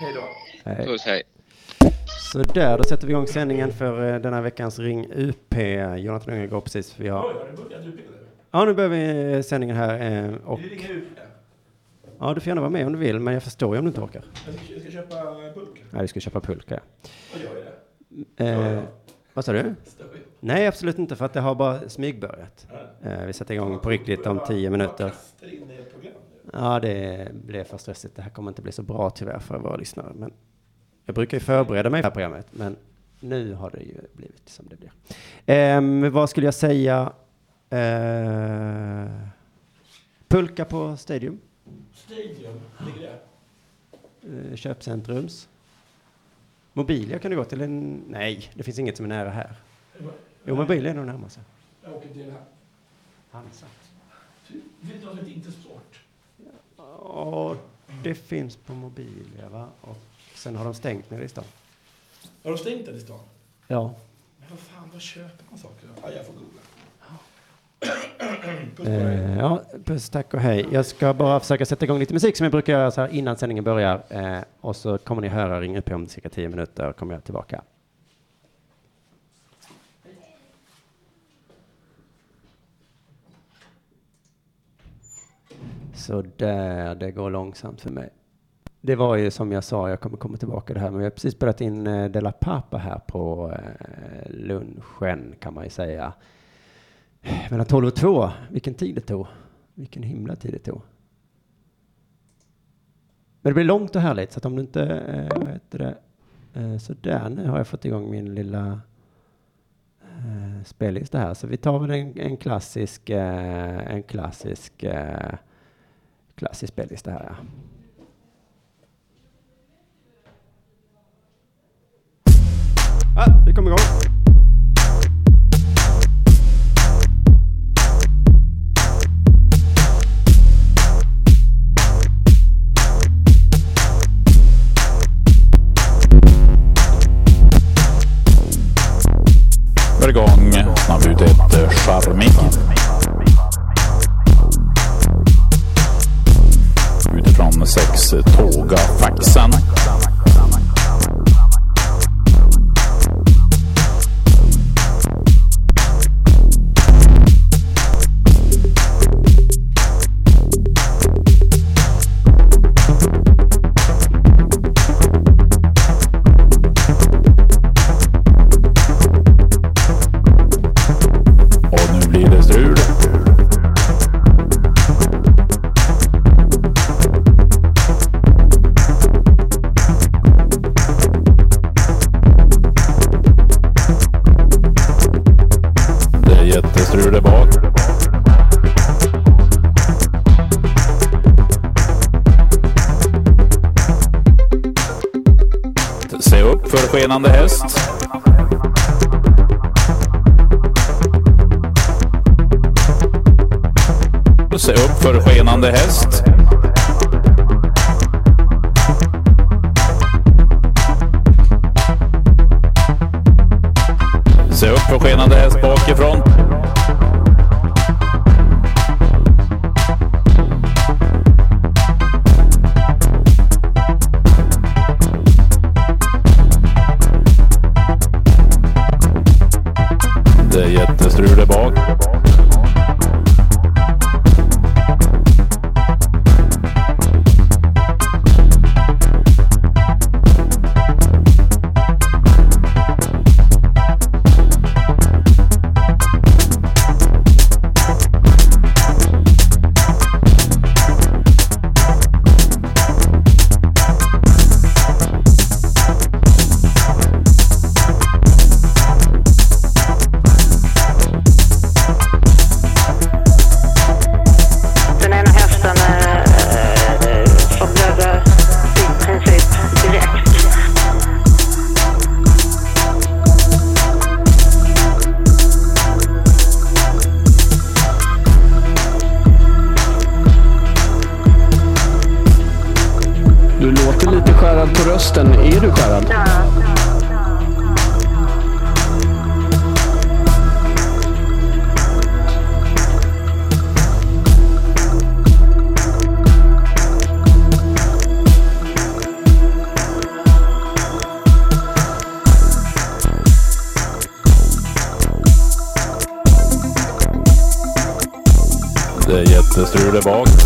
Hej då. Hej. Puss, hej. Så där, då sätter vi igång sändningen för eh, den här veckans Ring UP. Jonathan Unge går precis. Vi har... Oj, har du börjat du nu? Ja, nu börjar vi eh, sändningen här. eh, Och... Vi ringer ut det. Ja, du får gärna vara med om du vill, men jag förstår ju om du inte orkar. Jag ska, jag ska köpa pulk. Nej, vi ska köpa pulka. Vad gör jag det? Eh, vad sa du? Nej, absolut inte, för att det har bara smygbörjat. Eh, vi sätter igång på riktigt om tio minuter. Ja, det blev för stressigt. Det här kommer inte bli så bra tyvärr för våra lyssnare. Men jag brukar ju förbereda mig för det här programmet, men nu har det ju blivit som det blir. Ehm, vad skulle jag säga? Eh, pulka på Stadium, Stadium, ligger det? eh, köpcentrums. Mobilia kan du gå till en... Nej, det finns inget som är nära här. Jo, Mobilia är nog närmast. Jag åker till här. Hansa. Vet du vad som heter Intersport? Ja, det finns på Mobilia, va? Och sen har de stängt nere i stan. Har de stängt den i stan? Ja. Men vad fan, vad köper man saker? Ja, jag får googla. Puss på dig. Eh, ja, puss, tack och hej. Jag ska bara försöka sätta igång lite musik som jag brukar göra så här innan sändningen börjar. Eh, och så kommer ni höra Ring upp om cirka tio minuter kommer jag tillbaka. Så där, det går långsamt för mig. Det var ju som jag sa, jag kommer komma tillbaka till det här, men vi har precis spelat in Della De La Papa här på eh, lunchen kan man ju säga. Mellan 12 och 2. Vilken tid det tog. Vilken himla tid det tog. Men det blir långt och härligt, så att om du inte, eh, vad heter det, eh, så där nu har jag fått igång min lilla eh, spellista här. Så vi tar väl en, en klassisk, eh, en klassisk, eh, eh, klassisk spellista här. Ja. Ah, vi kommer igång. Var igång. Man var ute efter tåga faxen. Det of bak.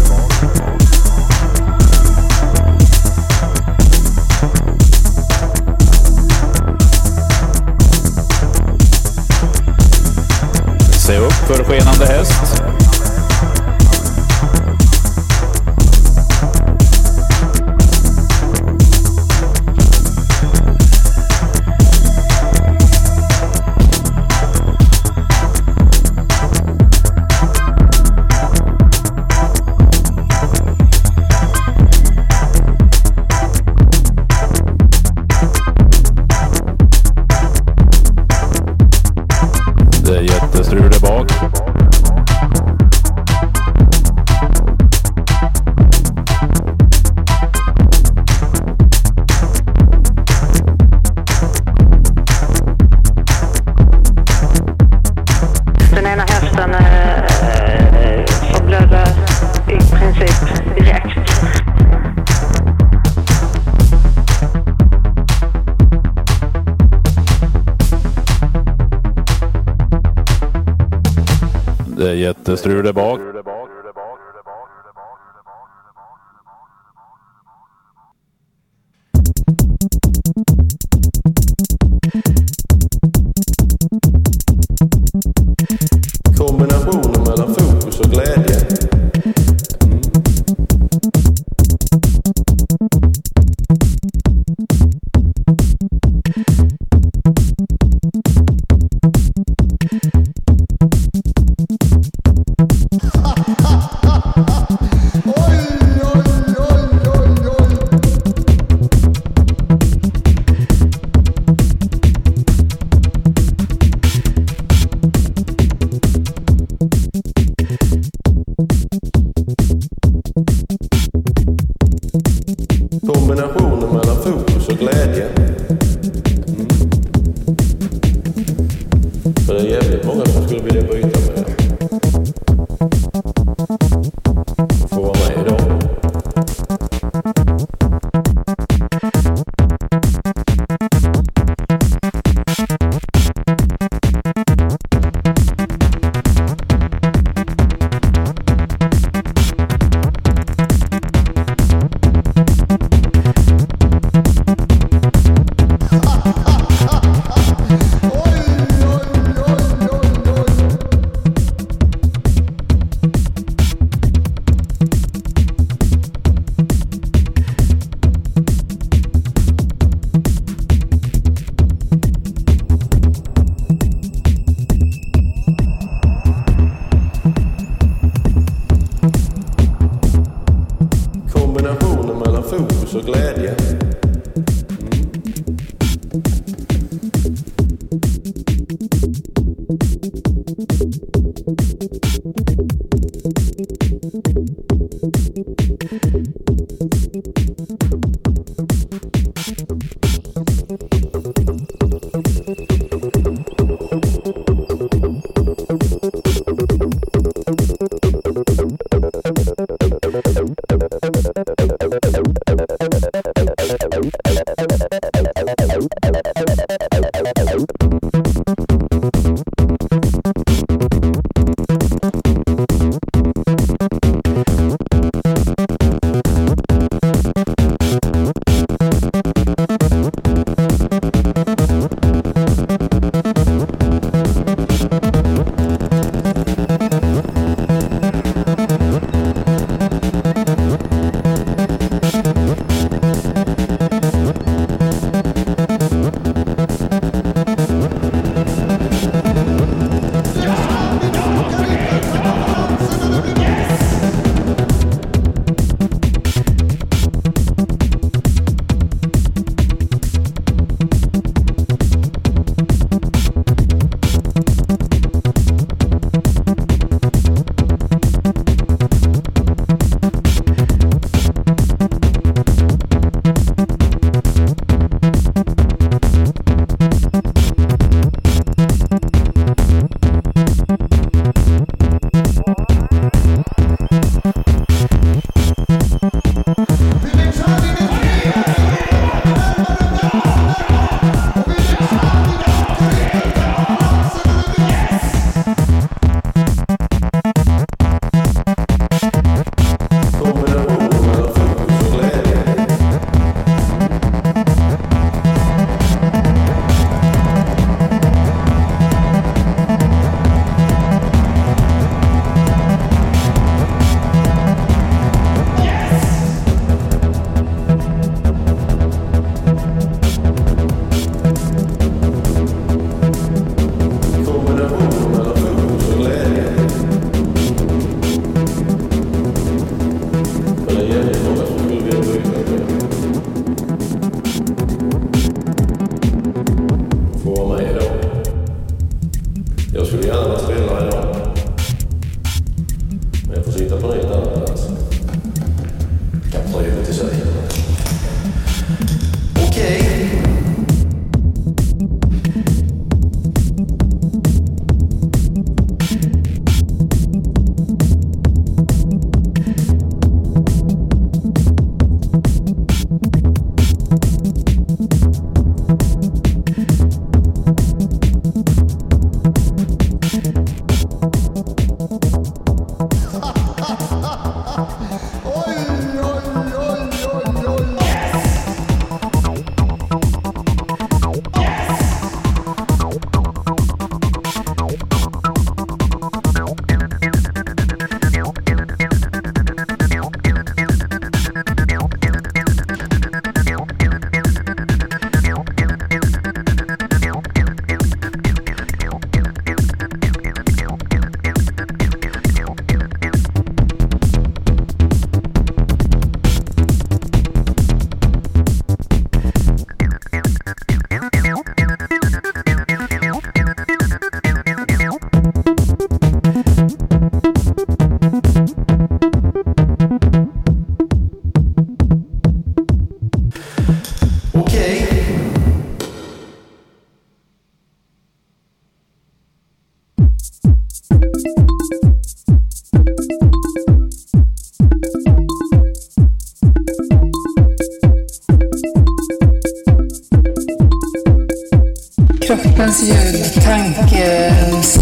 Kroppens ljud, tankens ljud.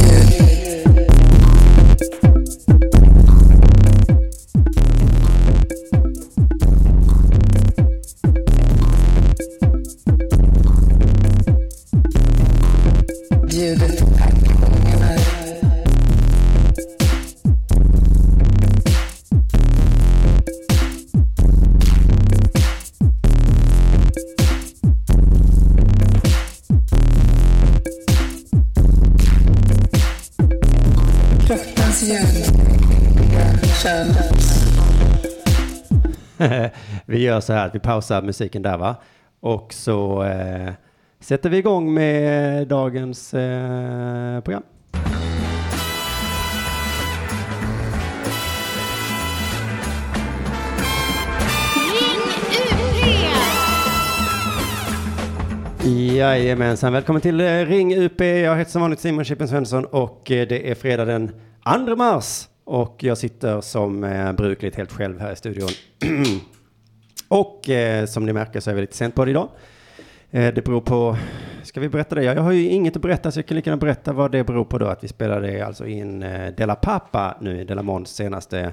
Gör så här att vi pausar musiken där va? Och så eh, sätter vi igång med dagens eh, program. Jajamensan, välkommen till eh, Ring UP. Jag heter som vanligt Simon Chippen Svensson och eh, det är fredag den 2 mars. Och jag sitter som eh, brukligt helt själv här i studion. och eh, som ni märker så är vi lite sent på det idag. Eh, det beror på, ska vi berätta det? Ja, jag har ju inget att berätta så jag kan lika gärna berätta vad det beror på då. Att vi spelade alltså in eh, Della Pappa nu i Della Måns senaste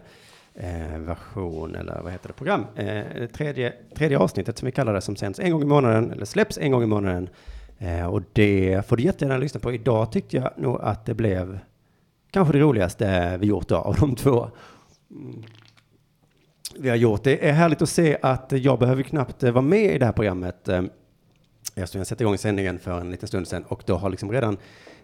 eh, version, eller vad heter det, program. Eh, tredje, tredje avsnittet som vi kallar det, som sänds en gång i månaden, eller släpps en gång i månaden. Eh, och det får du jättegärna lyssna på. Idag tyckte jag nog att det blev kanske det roligaste vi gjort då, av de två. Mm. Vi har gjort. Det är härligt att se att jag behöver knappt eh, vara med i det här programmet. Eh, eftersom jag satte igång sändningen för en liten stund sedan och då har liksom redan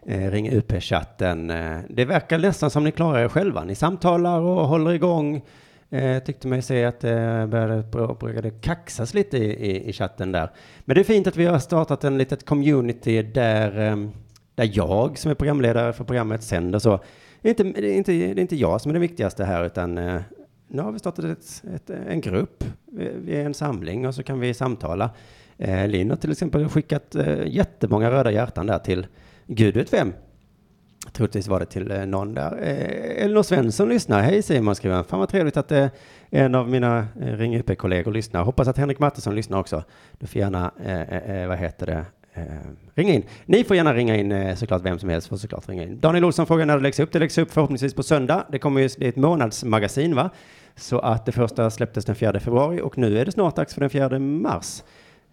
eh, Ring UP-chatten. Eh, det verkar nästan som ni klarar er själva. Ni samtalar och håller igång. Eh, tyckte mig se att det eh, började, började kaxas lite i, i, i chatten där. Men det är fint att vi har startat en litet community där, eh, där jag som är programledare för programmet sänder så. Det är inte, det är inte, det är inte jag som är det viktigaste här utan eh, nu har vi startat ett, ett, en grupp. Vi, är en samling och så kan vi samtala. Eh, Linn har till exempel skickat eh, jättemånga röda hjärtan där till Gud vet vem. Troligtvis var det till eh, någon där. Eh, Elinor Svensson lyssnar. Hej Simon skriver han. Fan vad trevligt att eh, en av mina eh, Ring UP-kollegor lyssnar. Hoppas att Henrik Mattisson lyssnar också. Du får gärna, eh, eh, eh, vad heter det, eh, ringa in. Ni får gärna ringa in eh, såklart, vem som helst får såklart ringa in. Daniel Olsson frågar när det läggs upp. Det läggs upp förhoppningsvis på söndag. Det kommer ju, det är ett månadsmagasin va? Så att det första släpptes den 4 februari och nu är det snart dags för den 4 mars.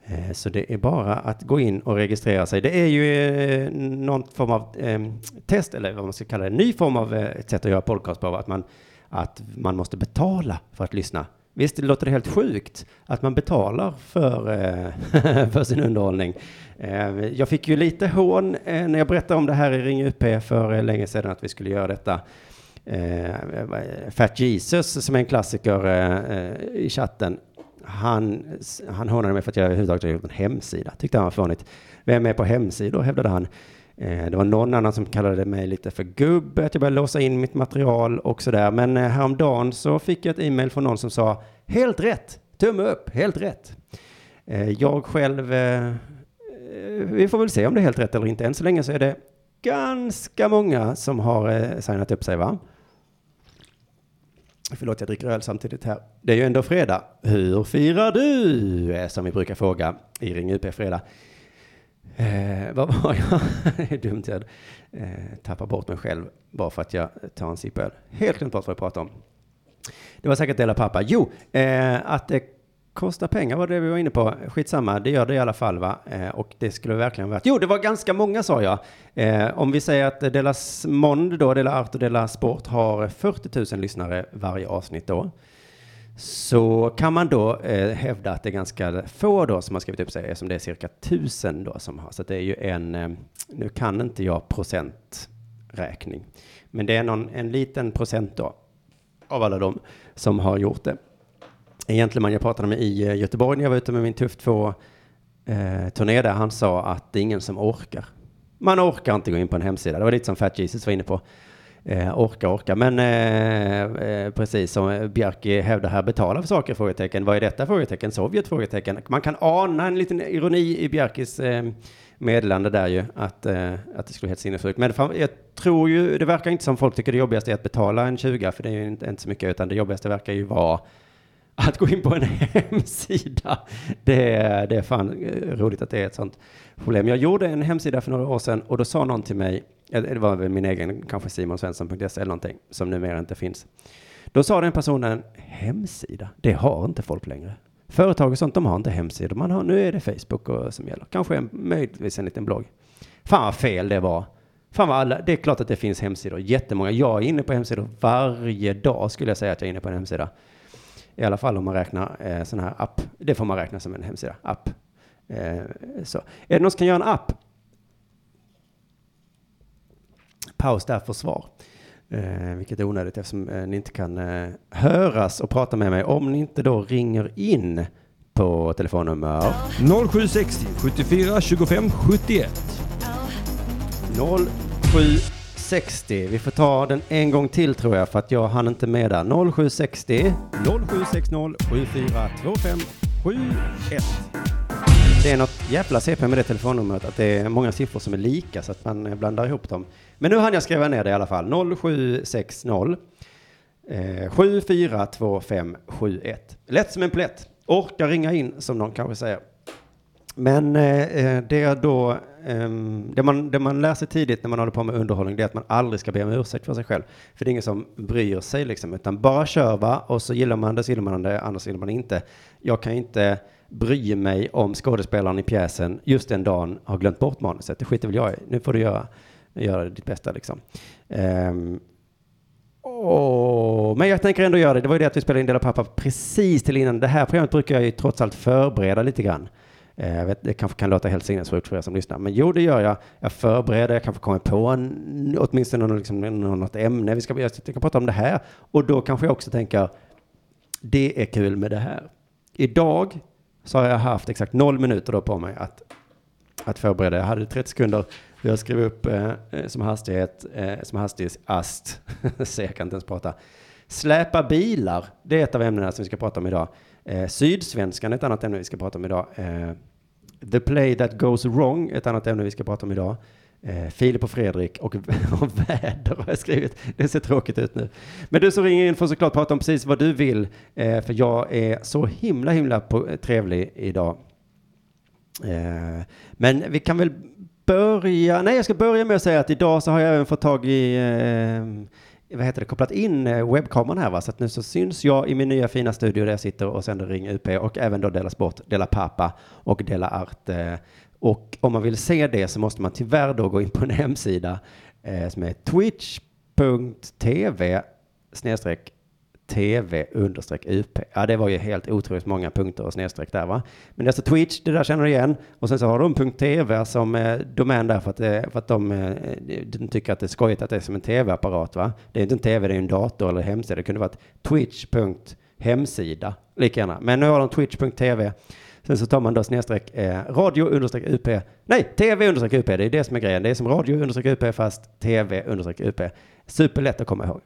Eh, så det är bara att gå in och registrera sig. Det är ju eh, någon form av ehm, test, eller vad man ska kalla det, en ny form av eh, ett sätt att göra podcast på, att man, att man måste betala för att lyssna. Visst det låter det helt sjukt att man betalar för, för sin underhållning. Ehm, jag fick ju lite hån när jag berättade om det här i Ring UP för länge sedan att vi skulle göra detta. Eh, Fat Jesus som är en klassiker eh, i chatten han, han hånade mig för att jag överhuvudtaget har gjort en hemsida. Tyckte han var fånigt. Vem är på hemsidor, hävdade han. Eh, det var någon annan som kallade mig lite för gubbe, att jag började låsa in mitt material och sådär. Men eh, häromdagen så fick jag ett e-mail från någon som sa helt rätt, tumme upp, helt rätt. Eh, jag själv, eh, vi får väl se om det är helt rätt eller inte. Än så länge så är det ganska många som har eh, signat upp sig va? Förlåt, jag dricker öl samtidigt här. Det är ju ändå fredag. Hur firar du? Eh, som vi brukar fråga i Ring UP fredag. Eh, vad var jag? det är dumt, jag eh, tappar bort mig själv bara för att jag tar en sipp öl. Helt glömt bort vad jag pratade om. Det var säkert Dela Pappa. Jo, eh, att det kostar pengar var det vi var inne på. Skitsamma, det gör det i alla fall va? Eh, och det skulle verkligen vara... Jo, det var ganska många sa jag. Eh, om vi säger att Dela Mond då, Dela Art och Dela Sport har 40 000 lyssnare varje avsnitt då. Så kan man då eh, hävda att det är ganska få då som har skrivit upp sig, eftersom det är cirka tusen då som har. Så det är ju en, eh, nu kan inte jag procenträkning, men det är någon, en liten procent då av alla de som har gjort det. En gentleman jag pratade med i eh, Göteborg när jag var ute med min Tuff 2 eh, turné där, han sa att det är ingen som orkar. Man orkar inte gå in på en hemsida. Det var lite som Fat Jesus var inne på. Eh, orka, orka. Men eh, eh, precis som eh, Bjarki hävdar här, betala för saker? Frågetecken. Vad är detta? Frågetecken. Sovjet? Frågetecken. Man kan ana en liten ironi i Bjarkis eh, meddelande där ju, att, eh, att det skulle vara helt sinnessjukt. Men fan, jag tror ju, det verkar inte som folk tycker det jobbigaste är att betala en 20, för det är ju inte, inte så mycket, utan det jobbigaste verkar ju vara att gå in på en hemsida, det, är- det är fan eh, roligt att det är ett sånt problem. Jag gjorde en hemsida för några år sedan och då sa någon till mig, eh, det var väl min egen, kanske simonsvensson.se eller någonting, som numera inte finns. Då sa den personen, hemsida, det har inte folk längre. Företag och sånt, de har inte hemsidor. Man har, nu är det Facebook och, som gäller. Kanske en, möjligtvis en liten blogg. Fan vad fel det var. Fan vad alla, det är klart att det finns hemsidor, jättemånga. Jag är inne på hemsidor varje dag skulle jag säga att jag är inne på en hemsida. I alla fall om man räknar eh, sån här app. Det får man räkna som en hemsida, app. Eh, så. Är det någon som kan göra en app? Paus där för svar. Eh, vilket är onödigt eftersom eh, ni inte kan eh, höras och prata med mig om ni inte då ringer in på telefonnummer 0760 74 25 71. 0760. Vi får ta den en gång till tror jag för att jag hann inte med där. 0760 0760 74 25 71. Det är något jävla CP med det telefonnumret att det är många siffror som är lika så att man eh, blandar ihop dem. Men nu hann jag skriva ner det i alla fall. 0760 eh, 742571. Lätt som en plätt. Orka ringa in som någon kanske säger. Men eh, eh, det är då, um, det, man, det man lär sig tidigt när man håller på med underhållning, det är att man aldrig ska be om ursäkt för sig själv. För det är ingen som bryr sig liksom, utan bara kör va, och så gillar man det, så gillar man det, annars gillar man det inte. Jag kan ju inte bry mig om skådespelaren i pjäsen just den dagen har glömt bort manuset. Det skiter väl jag i. Nu får du göra, göra ditt bästa liksom. Um, Oh, men jag tänker ändå göra det. Det var ju det att vi spelade in Dela Pappa precis till innan. Det här programmet brukar jag ju trots allt förbereda lite grann. Eh, jag vet, det kanske kan låta helt sinnessjukt för er som lyssnar, men jo, det gör jag. Jag förbereder, jag kanske kommer på en, åtminstone någon, liksom, något ämne. Vi ska, jag ska prata om det här och då kanske jag också tänker, det är kul med det här. Idag så har jag haft exakt noll minuter då på mig att, att förbereda. Jag hade 30 sekunder. Jag skrev upp eh, eh som hastighet, eh, som hastighetsast, så jag kan inte ens prata. Släpa bilar, det är ett av ämnena som vi ska prata om idag. Eh, Sydsvenskan är ett annat ämne vi ska prata om idag. Eh, The play that goes wrong, ett annat ämne vi ska prata om idag. Eh, Filip och Fredrik och, och väder har jag skrivit. Det ser tråkigt ut nu. Men du som ringer in får såklart prata om precis vad du vill. Eh, för jag är så himla himla på, eh, trevlig idag. Eh, men vi kan väl börja, nej jag ska börja med att säga att idag så har jag även fått tag i, eh, vad heter det, kopplat in eh, webbkameran här va, så att nu så syns jag i min nya fina studio där jag sitter och sänder Ring UP och även då Dela Sport, Dela Pappa och Dela Art. Eh. Och om man vill se det så måste man tyvärr då gå in på en hemsida eh, som är twitch.tv snedstreck TV understreck UP. Ja, det var ju helt otroligt många punkter och snedstreck där va. Men det är alltså Twitch, det där känner du igen. Och sen så har de .tv som eh, domän där för att, eh, för att de, eh, de tycker att det är skojigt att det är som en tv-apparat va. Det är inte en tv, det är en dator eller hemsida. Det kunde varit twitch.hemsida lika gärna. Men nu har de twitch.tv. Sen så tar man då snedstreck eh, radio understreck UP. Nej, TV understreck UP. Det är det som är grejen. Det är som radio understreck UP fast TV understreck UP. Superlätt att komma ihåg.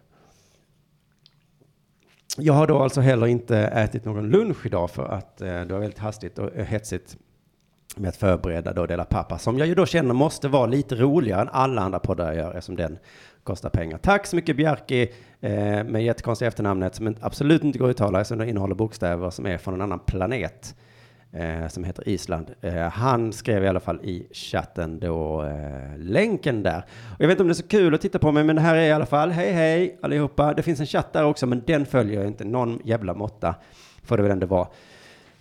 Jag har då alltså heller inte ätit någon lunch idag för att eh, det var väldigt hastigt och eh, hetsigt med att förbereda då Dela Pappa som jag ju då känner måste vara lite roligare än alla andra poddar jag gör eftersom den kostar pengar. Tack så mycket Bjarki eh, med jättekonstiga efternamnet som absolut inte går att uttala eftersom det innehåller bokstäver som är från en annan planet eh, som heter Island. Eh, han skrev i alla fall i chatten då eh, länken där. Och jag vet inte om det är så kul att titta på mig, men det här är i alla fall, hej hej allihopa. Det finns en chatt där också, men den följer jag inte. Någon jävla måtta får det väl ändå vara.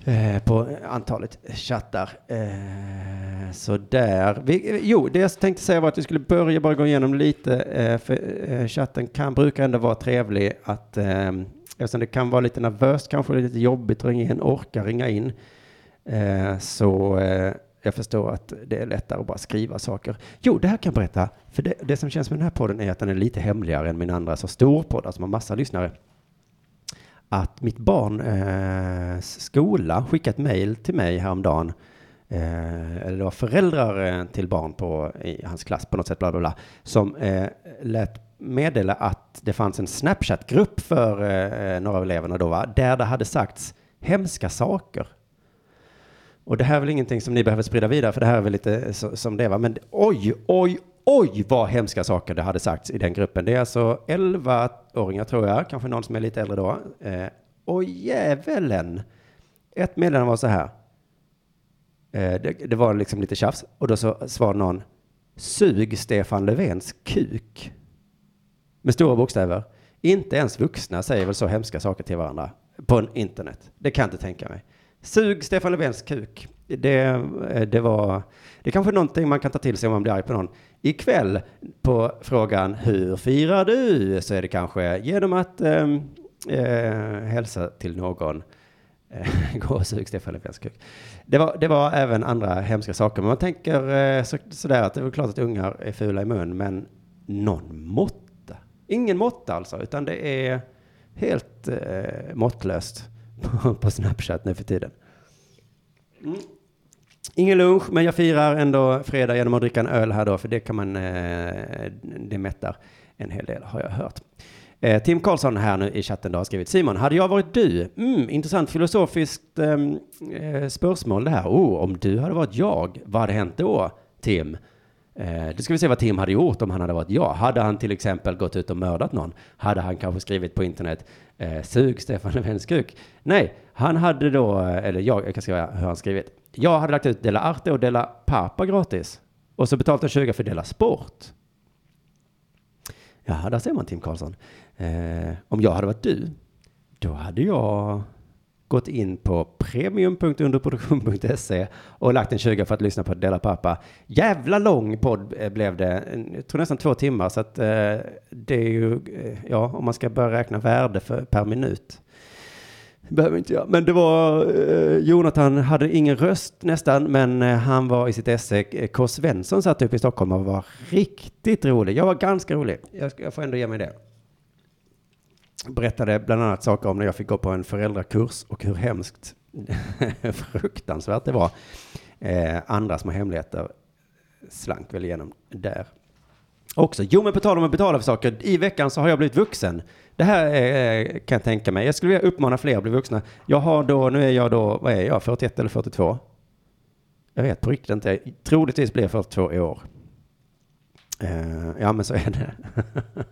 Eh, på antalet chattar. Eh, så där. Vi, jo, det jag tänkte säga var att vi skulle börja bara gå igenom lite, eh, för chatten kan, brukar ändå vara trevlig att, eftersom det kan vara lite nervöst, kanske lite jobbigt att ringa in, orka ringa in. Eh, så eh, jag förstår att det är lättare att bara skriva saker. Jo, det här kan jag berätta. För det, det som känns med den här podden är att den är lite hemligare än min andra så stor podd, alltså som har massa lyssnare. Att mitt barn eh, skola skickade ett mejl till mig häromdagen. Eh, eller det var föräldrar eh, till barn på, i hans klass på något sätt, bla bla bla, som eh, lät meddela att det fanns en Snapchat-grupp för eh, eh några av eleverna då, va? där det hade sagts hemska saker. Och det här är väl ingenting som ni behöver sprida vidare, för det här är väl lite eh, så, som det var. Men oj, oj, oj vad hemska saker det hade sagts i den gruppen. Det är alltså 11-åringar tror jag, kanske någon som är lite äldre då. Eh, Och djävulen! Ett meddelande var så här. Eh, det, det var liksom lite tjafs. Och då så svarade någon. Sug Stefan Löfvens kuk. Med stora bokstäver. Inte ens vuxna säger väl så hemska saker till varandra på en internet. Det kan jag inte tänka mig. Sug Stefan Löfvens kuk. Det, eh, det var, det är kanske någonting man kan ta till sig om man blir arg på någon. Ikväll på frågan hur firar du? Så är det kanske genom att ehm, eh, hälsa till någon. Eh, gå och sug Stefan Löfvens kuk. Det var, det var även andra hemska saker. Men man tänker eh, så, sådär att det är klart att ungar är fula i mun, men någon måtta. Ingen måtta alltså, utan det är helt eh, måttlöst på, Snapchat nu för tiden. Mm. Ingen lunch, men jag firar ändå fredag genom att dricka en öl här då, för det kan man, eh, det mättar en hel del har jag hört. Eh, Tim Karlsson här nu i chatten då har skrivit Simon, hade jag varit du? Mm, intressant filosofiskt ehm, eh, spörsmål det här. Oh, om du hade varit jag, vad hade hänt då, Tim? Eh, det då ska vi se vad Tim hade gjort om han hade varit jag. Hade han till exempel gått ut och mördat någon? Hade han kanske skrivit på internet eh, sug Stefan Löfvens kuk? Nej, han hade då, eh, eller jag, jag kan skriva hur han skrivit. Jag hade lagt ut Dela Arte och Dela papa gratis. Och så betalt en 20 för Dela Sport. Ja, där ser man Tim Karlsson. Eh, om jag hade varit du, då hade jag gått in på premium.underproduktion.se och lagt en 20 för att lyssna på Dela Pappa. Jävla lång podd eh, blev det. Jag tror nästan två timmar, så att eh, det är ju, eh, ja, om man ska börja räkna värde för, per minut. Behöver inte jag. Men det var, eh, Jonathan hade ingen röst nästan, men eh, han var i sitt esse. Eh, K. Svensson satt upp i Stockholm och var riktigt rolig. Jag var ganska rolig. Jag, jag får ändå ge mig det. Berättade bland annat saker om när jag fick gå på en föräldrakurs och hur hemskt, fruktansvärt det var. Eh, andra små hemligheter slank väl igenom där också. Jo, men på tal om att betala för saker. I veckan så har jag blivit vuxen. Det här är, eh, kan jag tänka mig. Jag skulle vilja uppmana fler att bli vuxna. Jag har då, nu är jag då, vad är jag, 41 eller 42? Jag vet på riktigt inte. Troligtvis blir jag 42 i år. Eh, ja, men så är det.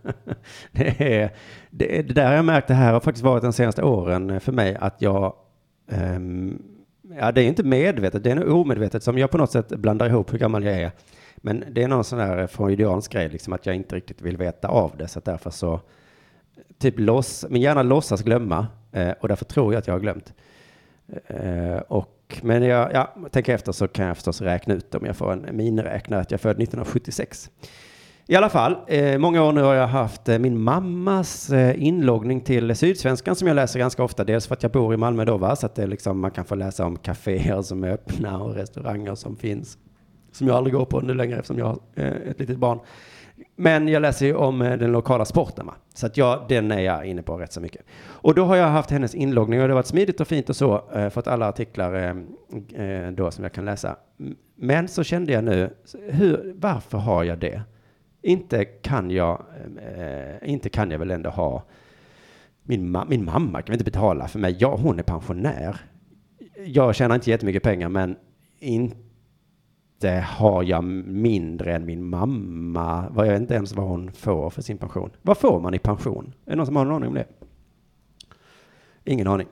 det, är, det, det där har jag märkt, det här har faktiskt varit de senaste åren för mig, att jag um, Ja, det är inte medvetet, det är nog omedvetet som jag på något sätt blandar ihop hur gammal jag är. Men det är någon sån där eh, freudiansk grej, liksom att jag inte riktigt vill veta av det, så att därför så typ loss, min hjärna låtsas glömma eh, och därför tror jag att jag har glömt. Eh, och, men jag, ja, tänker efter så kan jag förstås räkna ut om jag får en miniräknare att jag är född 1976. I alla fall, eh, många år nu har jag haft eh, min mammas eh, inloggning till Sydsvenskan som jag läser ganska ofta. Dels för att jag bor i Malmö då, va? så att det liksom, man kan få läsa om kaféer som är öppna och restauranger som finns. Som jag aldrig går på nu längre eftersom jag har eh, ett litet barn. Men jag läser ju om eh, den lokala sporten, va? så att jag, den är jag inne på rätt så mycket. Och då har jag haft hennes inloggning och det har varit smidigt och fint och så, eh, fått alla artiklar eh, eh då som jag kan läsa. Men så kände jag nu, hur, varför har jag det? Inte kan jag, eh, inte kan jag väl ändå ha, min, ma- min mamma kan inte betala för mig, ja hon är pensionär. Jag tjänar inte jättemycket pengar men inte har jag mindre än min mamma. Vad jag vet inte ens vad hon får för sin pension. Vad får man i pension? Är det någon som har någon aning om det? Ingen aning.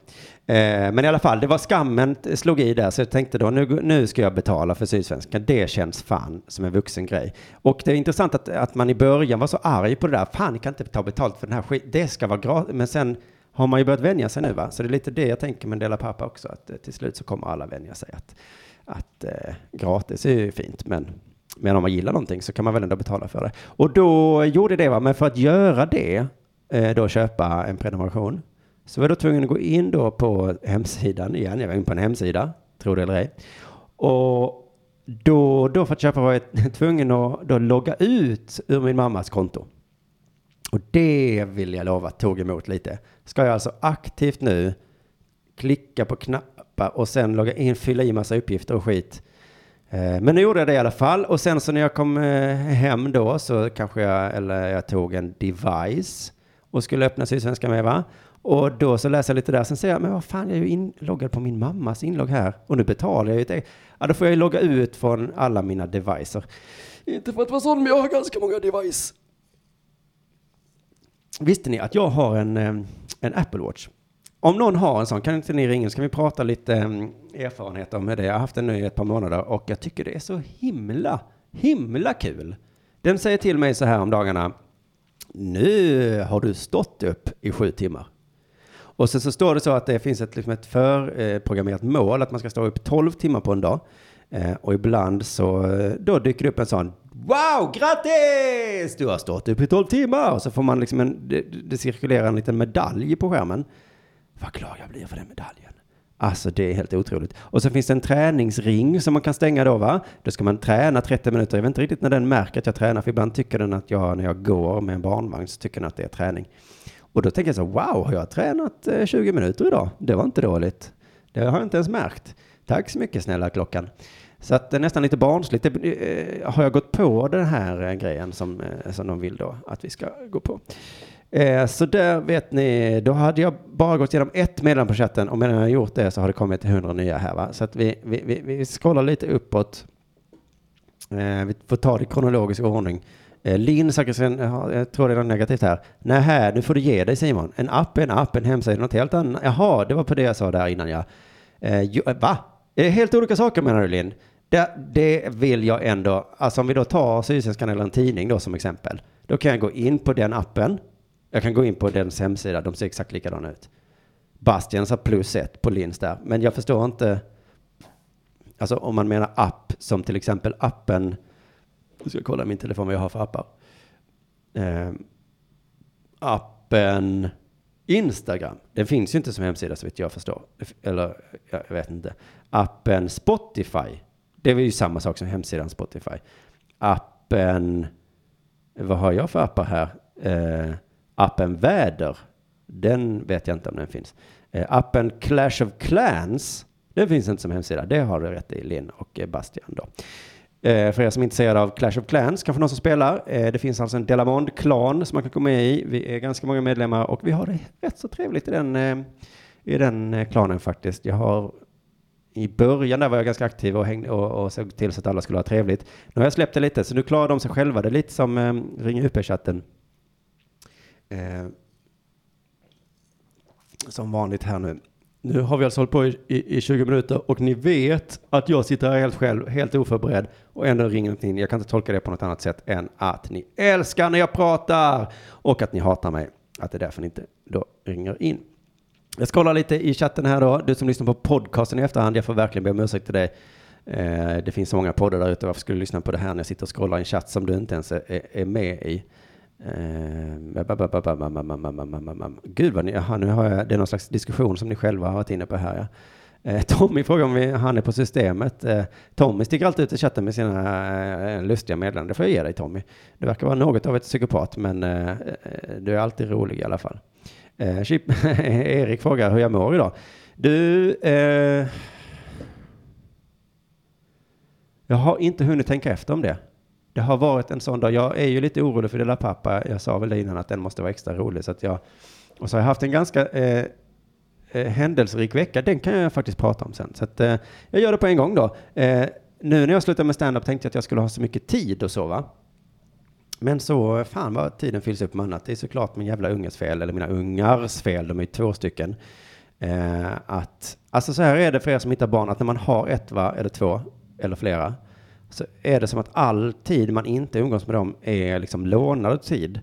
Eh, men i alla fall, det var skammen slog i där, så jag tänkte då nu, nu ska jag betala för Sydsvenskan. Det känns fan som en vuxen grej. Och det är intressant att, att man i början var så arg på det där. Fan, ni kan inte ta betalt för den här skiten. Det ska vara gratis. Men sen har man ju börjat vänja sig nu, va? Så det är lite det jag tänker med Dela Pappa också, att eh, till slut så kommer alla vänja sig att, att eh, gratis är ju fint, men men om man gillar någonting så kan man väl ändå betala för det. Och då gjorde det, va? men för att göra det, eh, då köpa en prenumeration, så var jag då tvungen att gå in då på hemsidan igen. Jag var inne på en hemsida, tro det eller ej. Och då, då för att köpa var jag tvungen att då logga ut ur min mammas konto. Och det vill jag lova tog emot lite. Ska jag alltså aktivt nu klicka på knappar och sen logga in, fylla i massa uppgifter och skit. Eh, men nu gjorde jag det i alla fall och sen så när jag kom eh, hem då så kanske jag, eller jag tog en device och skulle öppna Sydsvenskan med va? Och då så läser jag lite där, sen säger jag, men vad fan, jag är ju inloggad på min mammas inlogg här och nu betalar jag ju det. Ja, då får jag ju logga ut från alla mina devices. Inte för att vara sån, men jag har ganska många device. Visste ni att jag har en, eh, en Apple Watch? Om någon har en sån, kan inte ni ringa så kan vi prata lite mm, erfarenhet om det. Jag har haft den nu i ett par månader och jag tycker det är så himla, himla kul. Den säger till mig så här om dagarna. Nu har du stått upp i sju timmar. Och sen så står det så att det finns ett, liksom ett förprogrammerat mål att man ska stå upp 12 timmar på en dag. Eh, och ibland så eh, då dyker det upp en sån Wow, grattis! Du har stått upp i 12 timmar! Och så får man liksom en, det, det cirkulerar en liten medalj på skärmen. Vad glad jag blir för den medaljen. Alltså det är helt otroligt. Och så finns det en träningsring som man kan stänga då va. Då ska man träna 30 minuter. Jag vet inte riktigt när den märker att jag tränar. För ibland tycker den att jag, när jag går med en barnvagn så tycker den att det är träning. Och då tänker jag så, wow, har jag tränat eh, 20 minuter idag? Det var inte dåligt. Det har jag inte ens märkt. Tack så mycket snälla klockan. Så att det är nästan lite barnsligt. Det, eh, har jag gått på den här grejen som, som de vill då att vi ska gå på? Så där vet ni, då hade jag bara gått igenom ett meddelande på chatten och medan jag gjort det så har det kommit 100 nya här va. Så att vi, vi, vi, vi scrollar lite uppåt. Vi får ta det i kronologisk ordning. Eh, Linn Zachrisson, jag tror det är något negativt här. Nej, nu får du ge dig Simon. En app är en app, en hemsida är något helt annat. Jaha, det var på det jag sa där innan ja. Eh, jo, eh, va? Helt olika saker menar du Linn? Det, det vill jag ändå, alltså om vi då tar Sydsvenskan eller en tidning då som exempel. Då kan jag gå in på den appen. Jag kan gå in på den hemsida, de ser exakt likadana ut. Bastian sa plus ett på Linns där, men jag förstår inte. Alltså om man menar app som till exempel appen. Nu ska jag kolla min telefon vad jag har för appar. Eh, appen Instagram. Den finns ju inte som hemsida så vitt jag förstår. Eller jag vet inte. Appen Spotify. Det är ju samma sak som hemsidan Spotify. Appen, vad har jag för appar här? Eh, appen Väder. Den vet jag inte om den finns. Eh, appen Clash of Clans. Den finns inte som hemsida. Det har du rätt i, Linn och Bastian då. Eh, för er som är intresserade av Clash of Clans, kanske någon som spelar. Eh, det finns alltså en Delamond-klan som man kan gå med i. Vi är ganska många medlemmar och vi har det rätt så trevligt i den, eh, i den eh, klanen faktiskt. Jag har i början där var jag ganska aktiv och, hängde, och, och såg till så att alla skulle ha trevligt. Nu har jag släppt det lite, så nu klarar de sig själva. Det är lite som eh, Ring UP-chatten. Eh, som vanligt här nu. Nu har vi alltså hållit på i, i, i 20 minuter och ni vet att jag sitter här helt själv, helt oförberedd och ändå ringer inte in. Jag kan inte tolka det på något annat sätt än att ni älskar när jag pratar och att ni hatar mig. Att det är därför ni inte då ringer in. Jag ska kolla lite i chatten här då. Du som lyssnar på podcasten i efterhand, jag får verkligen be om ursäkt till dig. Eh, det finns så många poddar där ute. Varför skulle du lyssna på det här när jag sitter och scrollar i en chatt som du inte ens är, är med i? Gud vad ni, aha, nu har jag, det är någon slags diskussion som ni själva har varit inne på här. Ja. Tommy frågar om vi, han är på systemet. Tommy sticker alltid ut i chatten med sina lustiga meddelanden. Det får jag ge dig Tommy. Det verkar vara något av ett psykopat, men du är alltid rolig i alla fall. Chip, Erik frågar hur jag mår idag. Du, eh, jag har inte hunnit tänka efter om det. Det har varit en sån dag. Jag är ju lite orolig för Dela Pappa. Jag sa väl det innan att den måste vara extra rolig. Så att jag, och så har jag haft en ganska eh, eh, händelserik vecka. Den kan jag faktiskt prata om sen. Så att, eh, jag gör det på en gång då. Eh, nu när jag slutade med stand-up tänkte jag att jag skulle ha så mycket tid och så va. Men så, fan vad tiden fylls upp med annat. Det är såklart min jävla unges fel, eller mina ungars fel, de är ju två stycken. Eh, att, alltså så här är det för er som inte har barn, att när man har ett va, eller två, eller flera, så är det som att all tid man inte umgås med dem är liksom lånad tid.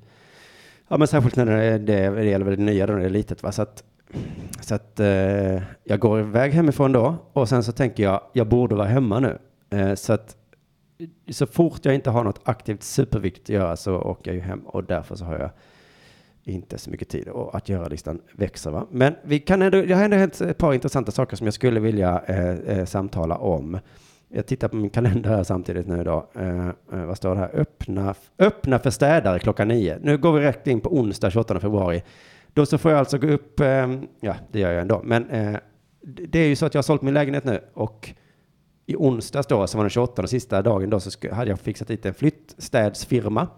Ja, men särskilt när det, är, det, det gäller väl det nya då, när det är litet va, så att, så att eh, jag går iväg hemifrån då, och sen så tänker jag, jag borde vara hemma nu. Eh, så att så fort jag inte har något aktivt superviktigt att göra så åker jag ju hem och därför så har jag inte så mycket tid och att göra-listan växer. Va? Men vi kan ändå, det har ändå hänt ett par intressanta saker som jag skulle vilja eh, eh, samtala om. Jag tittar på min kalender här samtidigt nu då. Eh, eh, vad står det här? Öppna, öppna för städare klockan nio. Nu går vi rätt in på onsdag 28 februari. Då så får jag alltså gå upp, eh, ja det gör jag ändå, men eh, det är ju så att jag har sålt min lägenhet nu och i onsdags då, som var den 28 och sista dagen då, så hade jag fixat dit en flyttstädsfirma.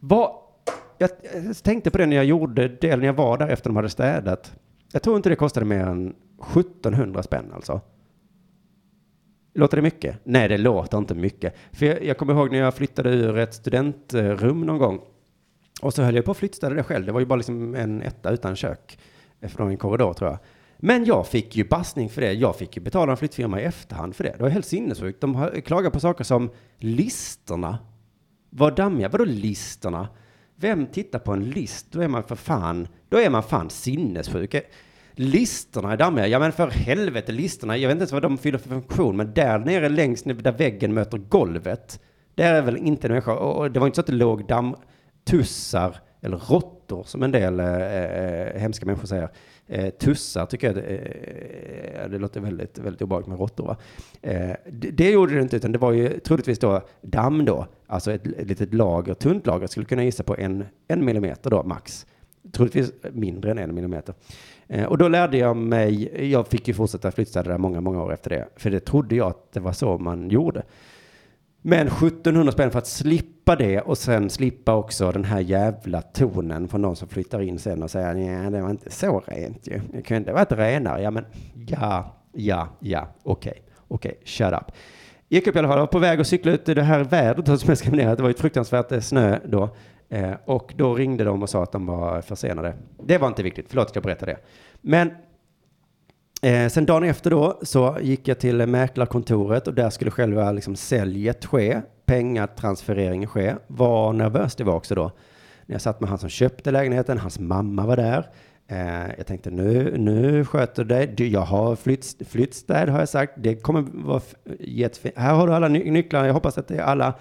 Vad, jag, jag tänkte på det när jag gjorde det, när jag var där efter de hade städat. Jag tror inte det kostade mer än 1700 spänn alltså. Låter det mycket? Nej, det låter inte mycket. För jag, jag kommer ihåg när jag flyttade ur ett studentrum någon gång. Och så höll jag på att flyttstäda det själv. Det var ju bara liksom en etta utan kök. Eh, från en korridor tror jag. Men jag fick ju bassning för det. Jag fick ju betala en flyttfirma i efterhand för det. Det var helt sinnessjukt. De klagar på saker som listorna var dammiga. Vadå listorna? Vem tittar på en list? Då är man för fan, då är man fan sinnessjuk. Listerna är dammiga. Ja men för helvete, listerna. Jag vet inte ens vad de fyller för funktion, men där nere längst ner där väggen möter golvet, där är väl inte en människa. Och det var inte så att det låg dammtussar eller råttor som en del eh, eh, hemska människor säger. Eh, tussar tycker jag, det, eh, det låter väldigt, väldigt obehagligt med råttor va? Eh, det, det gjorde det inte, utan det var ju troligtvis då damm då, alltså ett, ett litet lager, tunt lager, skulle kunna gissa på en, en millimeter då max. Troligtvis mindre än en millimeter. Eh, och då lärde jag mig, jag fick ju fortsätta flyttstäda där många, många år efter det, för det trodde jag att det var så man gjorde. Men 1700 spänn för att slippa det och sen slippa också den här jävla tonen från någon som flyttar in sen och säger nej, det var inte så rent ju. Det kunde varit renare. Ja, men ja, ja, ja, okej, okej, shut up. Gick upp i alla fall, var på väg att cykla ut i det här vädret som jag skrev ner. Det var ju ett fruktansvärt eh, snö då. Eh, och då ringde de och sa att de var försenade. Det var inte viktigt, förlåt att jag berättade det. Men Eh, sen dagen efter då så gick jag till mäklarkontoret och där skulle själva liksom säljet ske, pengatransfereringen ske. Vad nervös det var också då. När jag satt med han som köpte lägenheten, hans mamma var där. Eh, jag tänkte nu, nu sköter du dig. Jag har flytt, flyttstäd har jag sagt. Det kommer vara jättefint. Här har du alla ny, nycklar. Jag hoppas att det är alla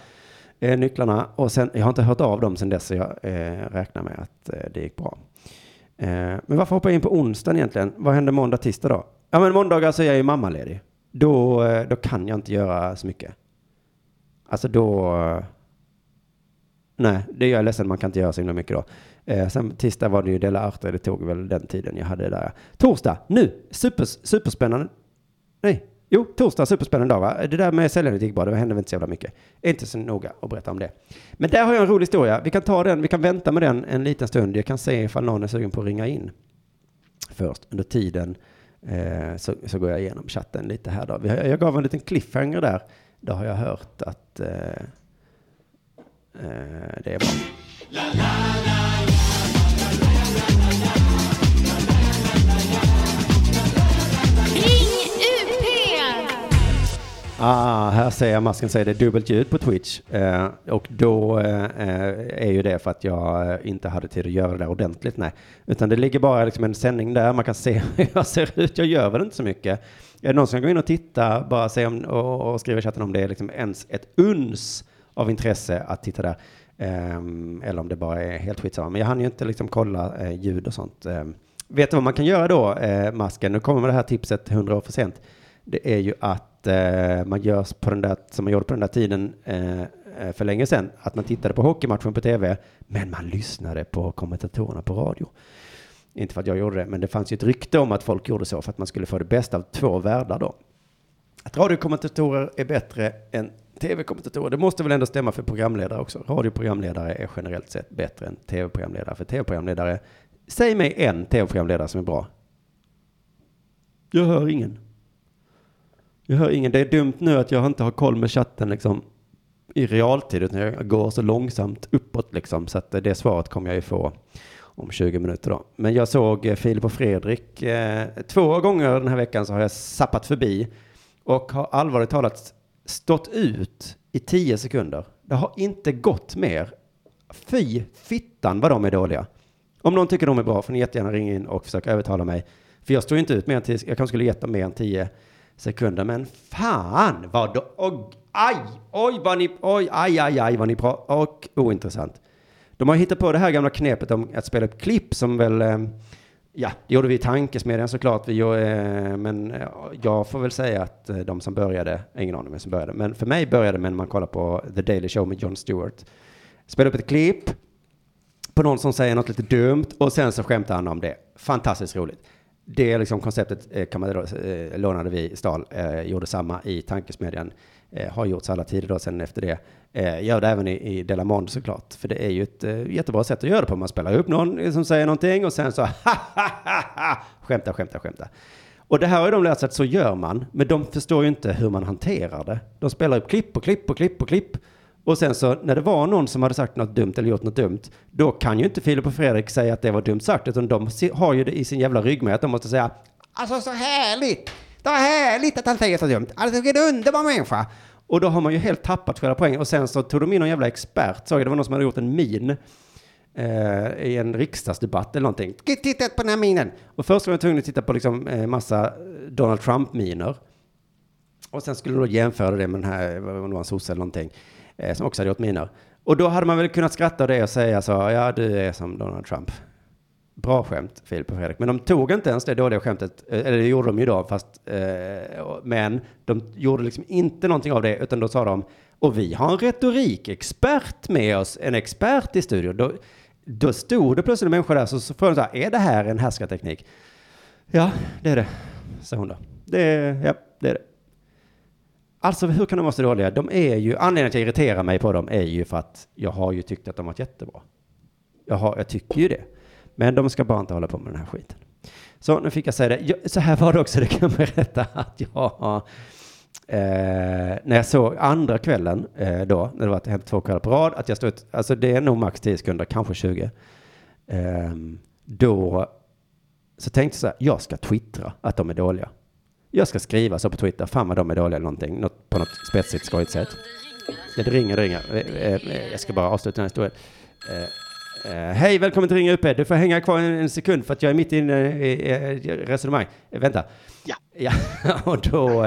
eh, nycklarna. Och sen, jag har inte hört av dem sen dess så jag eh, räknar med att eh, det gick bra. Eh, men varför hoppar jag in på onsdagen egentligen? Vad händer måndag, tisdag då? Ja men måndagar så alltså, är jag ju mammaledig. Då, eh, då kan jag inte göra så mycket. Alltså då... eh, Nej, det gör jag ledsen, man kan inte göra så himla mycket då. Eh, sen tisdag var det ju Dela Arte, det tog väl den tiden jag hade där. Torsdag, nu, super, superspännande. Nej, jo, torsdag, superspännande dag va? Det där med säljandet gick bra, det hände väl inte så jävla mycket. Inte så noga att berätta om det. Men där har jag en rolig historia. Vi kan ta den, vi kan vänta med den en liten stund. Jag kan se ifall någon är sugen på att ringa in först. Under tiden eh, så, så går jag igenom chatten lite här då. Jag gav en liten cliffhanger där. Då har jag hört att eh, eh, det är bra. Ah, här säger jag, masken säger det dubbelt ljud på Twitch. Eh, och då eh, eh är ju det för att jag eh, inte hade tid att göra det ordentligt. Nej. Utan det ligger bara liksom en sändning där, man kan se hur jag ser ut. Jag gör väl inte så mycket. Är det någon som kan gå in och titta, bara se om, och, och skriva i chatten om det är liksom ens ett uns av intresse att titta där. Eh, eller om det bara är helt skitsamma. Men jag hann ju inte liksom kolla eh, ljud och sånt. Eh, vet du vad man kan göra då, eh, masken? Nu kommer det här tipset 100 år för sent. Det är ju att eh, man gör på den där, som man gjorde på den där tiden eh, eh, för länge sedan, att man tittade på hockeymatchen på tv, men man lyssnade på kommentatorerna på radio. Inte för att jag gjorde det, men det fanns ju ett rykte om att folk gjorde så för att man skulle få det bästa av två världar då. Att radiokommentatorer är bättre än tv-kommentatorer, det måste väl ändå stämma för programledare också. Radioprogramledare är generellt sett bättre än tv-programledare, för tv-programledare, säg mig en tv-programledare som är bra. Jag hör ingen. Jag hör ingen. Det är dumt nu att jag inte har koll med chatten liksom i realtid, utan jag går så långsamt uppåt liksom, så att det svaret kommer jag ju få om 20 minuter då. Men jag såg eh, Filip och Fredrik eh, två gånger den här veckan så har jag sappat förbi och har allvarligt talat stått ut i 10 sekunder. Det har inte gått mer. Fy fittan vad de är dåliga. Om någon tycker de är bra får ni jättegärna ringa in och försöka övertala mig. För jag står ju inte ut mer än 10, jag kanske skulle gett dem mer än 10 sekunder, men fan vad då, aj, oj vad ni, oj, aj, aj, aj vad ni pratar, och ointressant. De har hittat på det här gamla knepet om att spela upp klipp som väl, eh, ja, det gjorde vi i tankesmedjan såklart, vi, gjorde, eh, men eh, jag får väl säga att de som började, ingen aning vem som började, men för mig började med när man kollar på The Daily Show med Jon Stewart. Spela upp ett klipp på någon som säger något lite dumt och sen så skämtar han om det. Fantastiskt roligt. Det liksom konceptet kan man då, lånade vi, stal, eh, gjorde samma i tankesmedjan. Eh, har gjorts alla tider då sen efter det. Eh, gör det även i, i Delamond såklart. För det är ju ett jättebra sätt att göra det på. Man spelar upp någon som säger någonting och sen så ha, ha, ha, skämta, skämta, skämta. Och det här har ju de lärt sig att så gör man, men de förstår ju inte hur man hanterar det. De spelar upp klipp och klipp och klipp och klipp. Och sen så när det var någon som hade sagt något dumt eller gjort något dumt, då kan ju inte Filip och Fredrik säga att det var dumt sagt, utan de har ju det i sin jävla ryggmärg att de måste säga Alltså så härligt! Det var härligt att han säger så dumt. Alltså vilken underbar människa! Och då har man ju helt tappat själva poängen. Och sen så tog de in någon jävla expert, såg jag, det var någon som hade gjort en min eh, i en riksdagsdebatt eller någonting. Titta på den här minen! Och först var jag tvungen att titta på liksom eh, massa Donald Trump-miner. Och sen skulle de då jämföra det med den här, vad det var en sosse eller någonting, eh, som också hade gjort miner. Och då hade man väl kunnat skratta åt det och säga så, ja du är som Donald Trump. Bra skämt, Filip och Fredrik. Men de tog inte ens det dåliga skämtet, eh, eller det gjorde de ju då, fast, eh, men de gjorde liksom inte någonting av det, utan då sa de, och vi har en retorikexpert med oss, en expert i studion. Då, då stod det plötsligt en människa där, så, så frågade hon så här, är det här en härskarteknik? Ja, det är det, sa hon då. Det är, ja, det är det. Alltså hur kan de vara så dåliga? De är ju, anledningen till att jag irriterar mig på dem är ju för att jag har ju tyckt att de varit jättebra. Jag, har, jag tycker ju det. Men de ska bara inte hålla på med den här skiten. Så nu fick jag säga det. Jag, så här var det också, det kan jag berätta att jag eh, när jag såg andra kvällen eh, då, när det var hänt två kvällar på rad, att jag stod, alltså det är nog max 10 sekunder, kanske 20. Eh, då så tänkte jag så här, jag ska twittra att de är dåliga. Jag ska skriva så på Twitter, fan vad de är dåliga eller någonting, något, på något spetsigt skojigt sätt. Det ringer, det ringer. Eh, eh, Jag ska bara avsluta den här historien. Eh, Hej, välkommen till Ringa UP. Du får hänga kvar en, en sekund för att jag är mitt inne i resonemang. Vänta. Ja. ja. Och då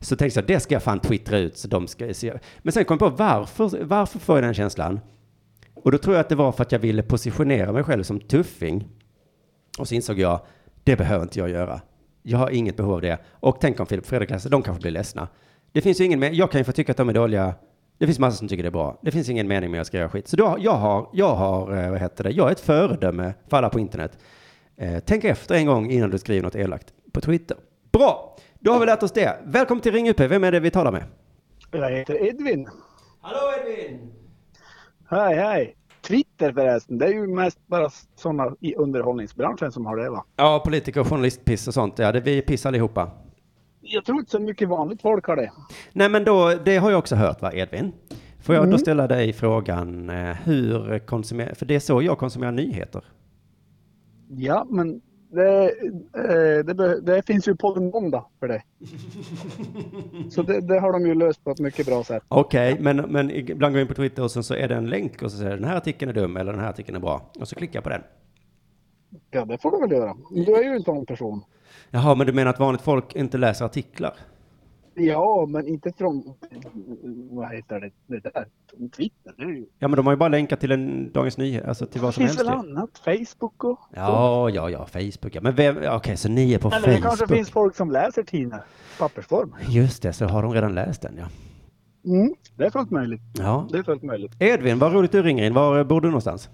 så tänkte jag, det ska jag fan twittra ut. Så de ska, så jag, men sen kom jag på varför, varför får jag den känslan? Och då tror jag att det var för att jag ville positionera mig själv som tuffing. Och så insåg jag, det behöver inte jag göra. Jag har inget behov av det. Och tänk om Filip Fredrik läser, de kanske blir ledsna. Det finns ju ingen, men jag kan ju få tycka att de är dåliga. Det finns massa som tycker det är bra. Det finns ingen mening med att skriva skit. Så då, jag har, jag har, eh, vad heter det, jag är ett föredöme för alla på internet. Eh, tänk efter en gång innan du skriver något elakt på Twitter. Bra! Då har vi lärt oss det. Välkommen till Ring UP. Vem är det vi talar med? Jag heter Edvin. Hallå Edvin! Hej, hej. Twitter förresten, det är ju mest bara sådana i underhållningsbranschen som har det va? Ja, politiker, journalistpiss och sånt. Ja, det vi piss allihopa. Jag tror inte så mycket vanligt folk har det. Nej, men då, det har jag också hört, va, Edvin? Får jag då Mm. ställa dig frågan, eh, hur konsumerar, för det är så jag konsumerar nyheter. Ja, men det, eh, det, det finns ju podden Måndag för det. Så det, det har de ju löst på ett mycket bra sätt. Okej, men, men ibland går jag in på Twitter och sen så är det en länk och så säger den här artikeln är dum eller den här artikeln är bra. Och så klickar jag på den. Ja, det får du väl göra. Du är ju en sån person. Jaha, men du menar att vanligt folk inte läser artiklar? Ja, men inte från, vad heter det, det där, Twitter. Det ju, Ja, men de har ju bara länkat till en Dagens Nyheter, alltså till vad det som finns helst. väl ju. annat, Facebook och Ja, ja, ja, Facebook. Ja. Men vem, okej, så ni är på Eller det Facebook? kanske finns folk som läser tidningar pappersform. Just det, så har de redan läst den, ja. Mm, det är fullt möjligt. Ja. Det är fullt möjligt. Edvin, vad roligt du ringer in. Var bor du någonstans?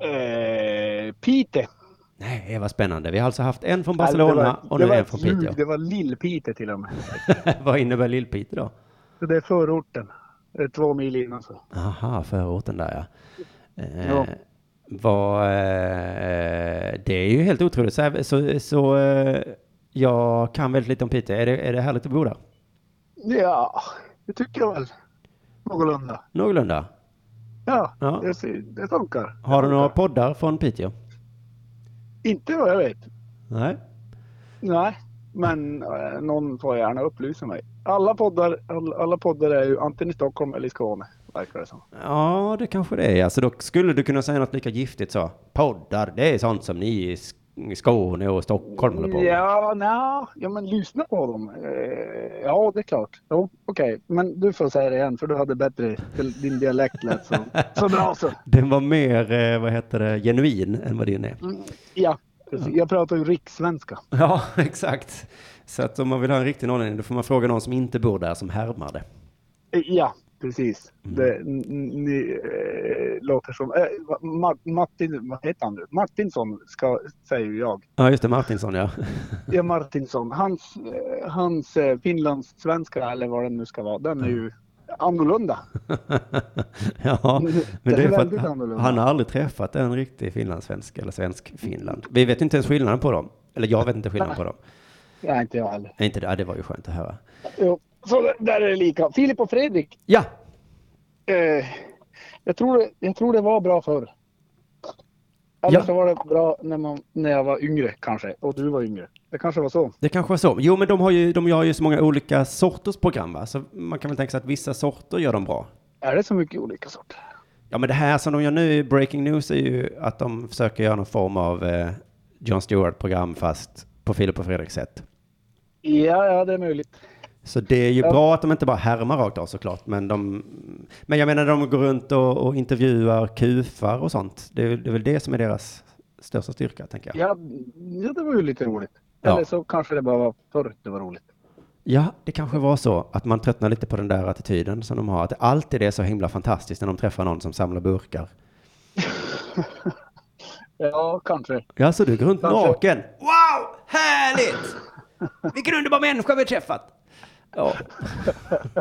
Eh, Pite. Nej, vad spännande. Vi har alltså haft en från Barcelona och nu det var en från Piteå. Det var Lill-Pite till och med. vad innebär Lill-Piteå då? Det är förorten. Det är två mil innan så. Aha, förorten där ja. Eh, Ja. Vad, eh, det är ju helt otroligt. Så, så, så eh, jag kan väldigt lite om Piteå. Är det, är det härligt att bo där? Ja, det tycker jag väl. Någorlunda. Någorlunda. Ja, Ja. Det, det funkar. Har du några poddar från Piteå? Inte vad jag vet. Nej. Nej, men eh, någon får gärna upplysa mig. Alla poddar, all, alla poddar är ju antingen i Stockholm eller i Skåne, verkar det som. Ja, det kanske det är. Alltså, då skulle du kunna säga något lika giftigt så. Poddar, det är sånt som ni i Sk- Skåne och Stockholm håller på. Ja, nja, ja men lyssna på dem. Eh, ja, det är klart. Jo, okej. Men du får säga det igen för du hade bättre, din dialekt lät så, så bra så. Den var mer, eh, vad heter det, genuin än vad din är. Mm, Ja, precis. jag pratar ju rikssvenska. Ja, exakt. Så att om man vill ha en riktig norrlänning, då får man fråga någon som inte bor där, som härmar det. Ja, precis. Mm. Det ni, eh, låter som... Eh, Ma- Martin, vad heter han nu? Martinsson, ska, säger jag. Ja, just det, Martinsson, ja. Ja, Martinsson. Hans, eh, hans eh, finlandssvenska, eller vad det nu ska vara, den är ju annorlunda. ja, men Det det är för att han har aldrig träffat en riktig finlandssvensk eller svensk Finland. Vi vet inte ens skillnaden på dem. Eller jag vet inte skillnaden på dem. Ja, inte jag heller. Nej, Inte det, det var ju skönt att höra. Jo, så där- är det lika. Filip och Fredrik. Ja, Eh, jag, tror det, jag tror det var bra förr. Eller Ja. så var det bra när, man, när jag var yngre kanske. Och du var yngre. Det kanske var så. Det kanske var så. Jo, men de har ju, de gör ju så många olika sorters program, va? Så man kan väl tänka sig att vissa sorter gör de bra. Är det så mycket olika sorter? Ja, men det här som de gör nu i Breaking News är ju att de försöker göra någon form av eh, Jon Stewart-program fast på Filip och Fredriks sätt. Ja, ja, det är möjligt. Så det är ju Ja. bra att de inte bara härmar rakt av såklart, men de... Men jag menar, de går runt och, och intervjuar kufar och sånt. Det är, det är väl det som är deras största styrka, tänker jag. Ja, ja det var ju lite roligt. Ja. Eller så kanske det bara var förr det var roligt. Ja, det kanske var så att man tröttnar lite på den där attityden som de har. Att det alltid är så himla fantastiskt när de träffar någon som samlar burkar. Ja, kanske. Ja, så du går runt Kanske. naken. Wow, härligt! Vilken underbar människa vi har träffat. Ja,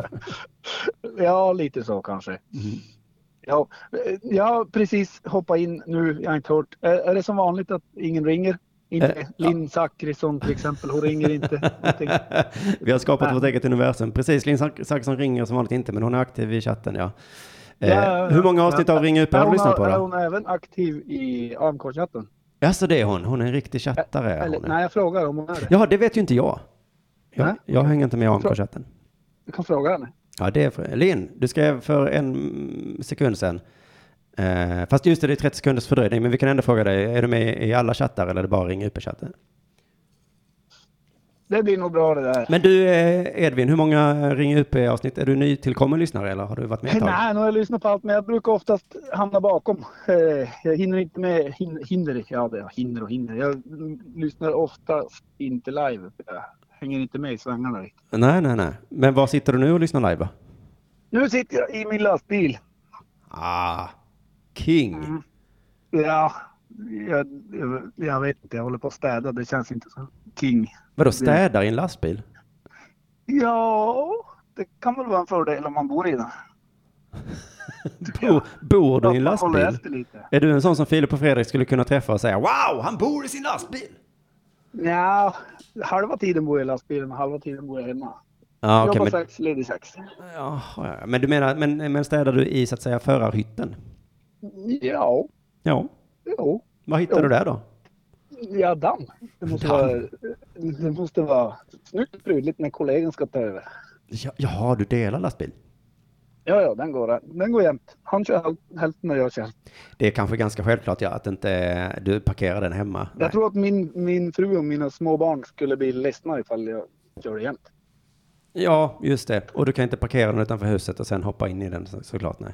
Ja, lite så kanske. Mm. Ja, eh, jag har precis hoppat in nu. Jag har inte hört. Är, är det som vanligt att ingen ringer? Inte Eh, ja. Linn Zachrisson till exempel. Hon ringer inte. Vi har skapat Nej. vårt eget universum. Precis, Linn Zachrisson ringer som vanligt inte, men hon är aktiv i chatten, ja. Eh, Ja, ja, ja. hur många avsnitt av Ring UP Är har du hon, lyssnat på är då? hon även aktiv i AMK-chatten? Ja, så det är hon. Hon är en riktig chattare. är Eller, Hon är. nej, jag frågar om hon är det. Ja, det vet ju inte jag. Jag, jag hänger inte med i AMK-chatten. Du kan fråga henne. Ja, det är för, Linn, du skrev för en sekund sedan. Eh, fast just det, det är 30 sekunders fördröjning, men vi kan ändå fråga dig, är du med i alla chattar eller är det bara Ring UP-chatten? Det blir nog bra det där. Men du, eh, Edvin, hur många Ring UP-avsnitt, är du nytillkommen lyssnare eller har du varit med ett tag? Nej, nu har jag lyssnat på allt, men jag brukar oftast hamna bakom. Eh, Jag hinner inte med hin- hinder. Ja, det är hinder och hinder. Jag lyssnar oftast inte live. Hänger inte med i svängarna riktigt. Nej, nej, nej. Men var sitter du nu och lyssnar live? Nu sitter jag i min lastbil. Ah, King. Mm. Ja, jag, jag, vet inte. Jag håller på att städa. Det känns inte som king. Vadå, städar i en lastbil? Ja, det kan väl vara en fördel om man bor i den. Bor, bor du i en lastbil? Är du en sån som Filip och Fredrik skulle kunna träffa och säga Wow, han bor i sin lastbil? Ja, halva tiden bor jag i lastbilen och halva tiden bor jag hemma. Ja, okej, Jobbar men, sex, ledig sex. ja, ja, men du menar, men, men städar du i så att säga förarhytten? Ja, Ja, jo. vad hittar Jo. du där då? Ja, damm. Det måste, Damm. Vara, det måste vara snyggt prydligt när kollegan ska ta över. Ja, jaha, du delar lastbil? Ja, ja, den går, den går jämt. Han kör häl- hälften och jag kör. Det är kanske ganska självklart ja, att inte du parkerar den hemma. Nej. Jag tror att min, min fru och mina små barn skulle bli ledsna ifall jag kör det jämt. Ja, just det. Och du kan inte parkera den utanför huset och sen hoppa in i den så, såklart. Nej.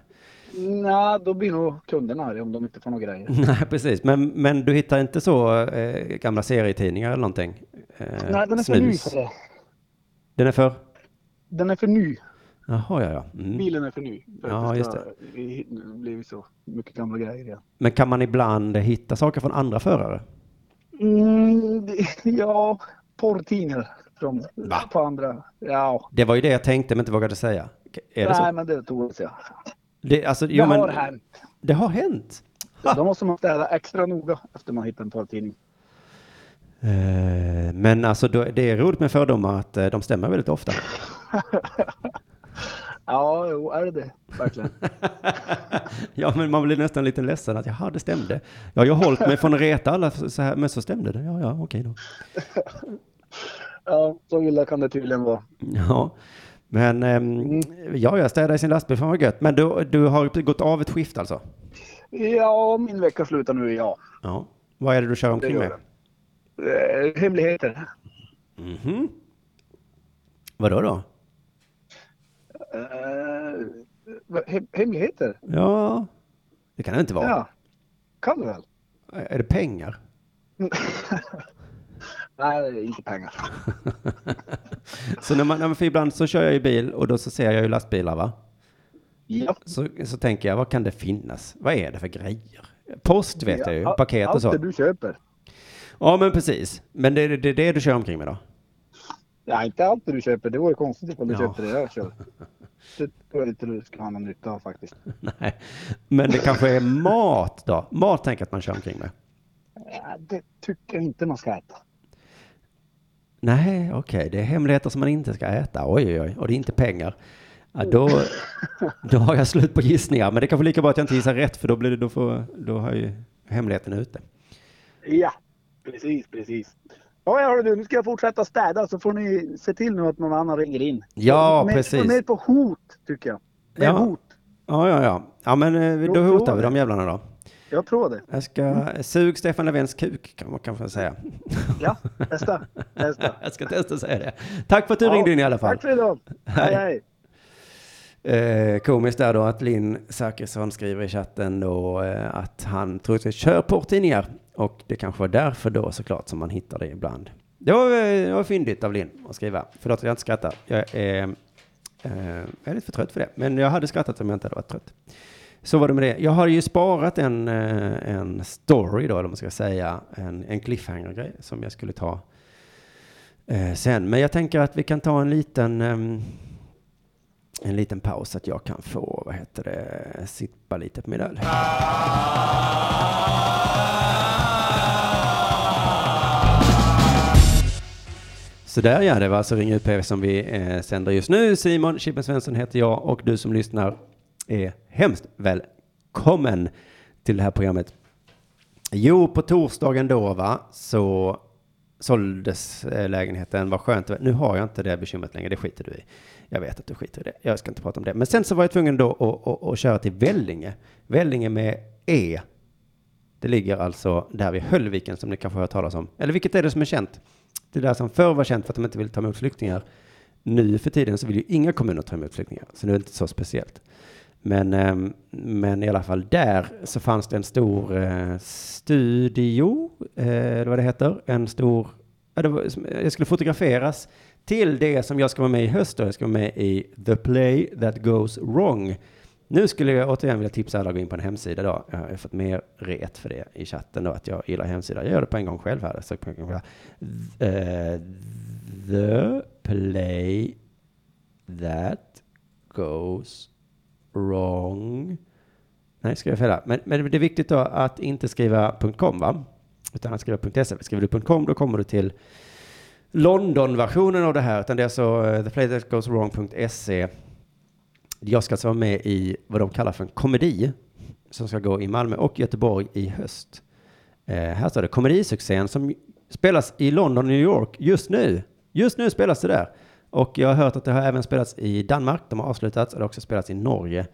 Nej, då blir nog kunderna arga om de inte får några grejer. nej, precis. Men, men du hittar inte så eh, gamla serietidningar eller någonting? Eh, Nej, den är för ny för det. Den är för? Den är för ny. Jaha, ja, ja. Mm. Bilen är för ny. För Ja, det just ska i- bli så mycket gamla grejer igen. Men kan man ibland hitta saker från andra förare? Mm, det- ja, porrtidningar från, Va? på andra. Ja, Det var ju det jag tänkte men inte vågade säga. Är det nej så? men det tror jag. Det, alltså, Det jo, men, har hänt. Det har hänt? Då måste man städa extra noga efter man hittar en porrtidning. Eh, men alltså, det är roligt med fördomar att eh, de stämmer väldigt ofta. Ja, jo, är det det? Verkligen. ja, men man blir nästan lite ledsen att jaha, det stämde. Ja, jag har hållit mig från att reta alla så här, men så stämde det. Ja, ja, okej då. Ja, så illa kan det tydligen vara. Ja, men ehm, ja, jag städar i sin lastbil, fan vad gött. Men du, du har gått av ett skift alltså? Ja, min vecka slutar nu, ja. Ja. Vad är det du kör omkring med? Eh, hemligheter. Mhm. Vadå då? Eh, hem, hemligheter? Ja, det kan det inte vara. Ja, kan det väl? Är det pengar? Nej, inte pengar. Så när man, när man, för ibland så kör jag i bil och då så ser jag ju lastbilar va? Ja. Så, så tänker jag, vad kan det finnas? Vad är det för grejer? Post vet jag ju, Ja, paket och Allt så. det du köper. Ja men precis. Men det är det, det du kör omkring med då? Ja, inte allt du köper. Det vore konstigt ifall du Ja. köpte det jag kör. Det tror jag inte du ska ha någon nytta av faktiskt. Nej. Men det kanske är mat då? Mat tänker att man kör omkring med. Ja, det tycker jag inte man ska äta. Nej, okej, det är hemligheter som man inte ska äta. Oj, oj, oj, och det är inte pengar. Ja, då, då har jag slut på gissningar, men det kanske lika bra att jag inte gissar rätt, för då blir det, då får, då har ju, hemligheten ute. Ja, precis, precis. Ja, hörru du, nu ska jag fortsätta städa så får ni se till nu att någon annan ringer in. Ja, mer, precis. Mer på hot, tycker jag. Mer Ja. hot. Ja, ja, ja. Ja, men eh, då hotar vi det. de jävlarna då. Jag tror det. Jag ska, sug Stefan Löfvens kuk kan man kanske säga. Ja, testa. testa. Jag ska testa att säga det. Tack för att du Ja, ringde in i alla fall. Tack för idag. Hej, hej. Eh, komiskt är då att Linn Zachrisson skriver i chatten då eh, att han troligtvis kör porrtidningar. Och det kanske var därför då såklart som man hittar det ibland. Det var, eh, det var fyndigt av Linn att skriva. Förlåt att jag inte skrattar. Jag är, eh, jag är lite för trött för det. Men jag hade skrattat om jag inte hade varit trött. Så var det med det. Jag har ju sparat en, eh, en story då, eller vad man ska säga. En, en cliffhanger-grej som jag skulle ta sen. Men jag tänker att vi kan ta en liten... Ehm, en liten paus så att jag kan få, vad heter det, sippa lite på min öl. Så där ja, det var alltså Ring UP som vi eh, sänder just nu. Simon Chippen Svensson heter jag och du som lyssnar är hemskt välkommen till det här programmet. Jo, på torsdagen då va, så såldes eh, lägenheten. Vad skönt. Nu har jag inte det bekymret längre, det skiter du i. Jag vet att du skiter i det. Jag ska inte prata om det. Men sen så var jag tvungen då att, att, att köra till Vellinge. Vellinge med E. Det ligger alltså där vid Höllviken som ni kanske har hört talas om. Eller vilket är det som är känt? Det där som förr var känt för att de inte ville ta emot flyktingar. Nu för tiden så vill ju inga kommuner ta emot flyktingar. Så det är inte så speciellt. Men, ehm, men i alla fall där så fanns det en stor eh, studio, eh, eller vad det heter. En stor, eh, jag skulle fotograferas till det som jag ska vara med i höst. Då. Jag ska vara med i The Play That Goes Wrong. Nu skulle jag återigen vilja tipsa alla att gå in på en hemsida då. Jag har fått mer ret för det i chatten då, att jag gillar hemsidor. Jag gör det på en gång själv här. Så på en gång. Eh, the Play That Goes Wrong. Nej, ska jag fel här. Men, men det är viktigt då att inte skriva .com va? Utan att skriva .se. Skriver du .com då kommer du till London-versionen av det här. Utan det är alltså eh, theplaythatgoeswrong.se. Jag ska alltså vara med i vad de kallar för en komedi. Som ska gå i Malmö och Göteborg i höst. Eh, här står det komedisuccén som spelas i London och New York just nu. Just nu spelas det där. Och jag har hört att det har även spelats i Danmark. De har avslutats och det har också spelats i Norge.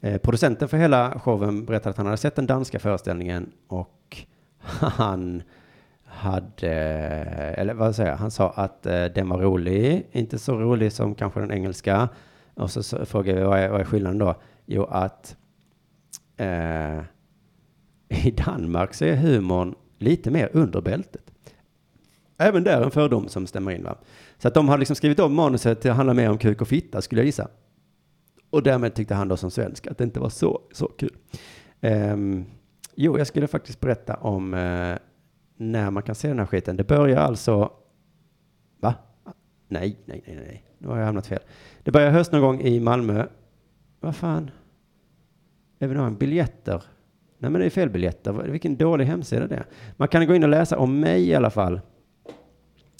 Eh, producenten för hela showen berättade att han hade sett den danska föreställningen och han hade, eller vad säger jag, han sa att eh, den var rolig, inte så rolig som kanske den engelska. Och så, så frågade vi vad är, vad är skillnaden då? Jo, att eh, i Danmark så är humorn lite mer under bältet. Även där en fördom som stämmer in va. Så att de har liksom skrivit om manuset till att handla mer om kuk och fitta skulle jag gissa. Och därmed tyckte han då som svensk att det inte var så, så kul. Um, jo, jag skulle faktiskt berätta om uh, när man kan se den här skiten. Det börjar alltså... Va? Nej, nej, nej, nej. Nu har jag hamnat fel. Det börjar höst någon gång i Malmö. Vad fan? Evenemang, biljetter. Nej, men det är fel biljetter. Vilken dålig hemsida det är. Man kan gå in och läsa om mig i alla fall.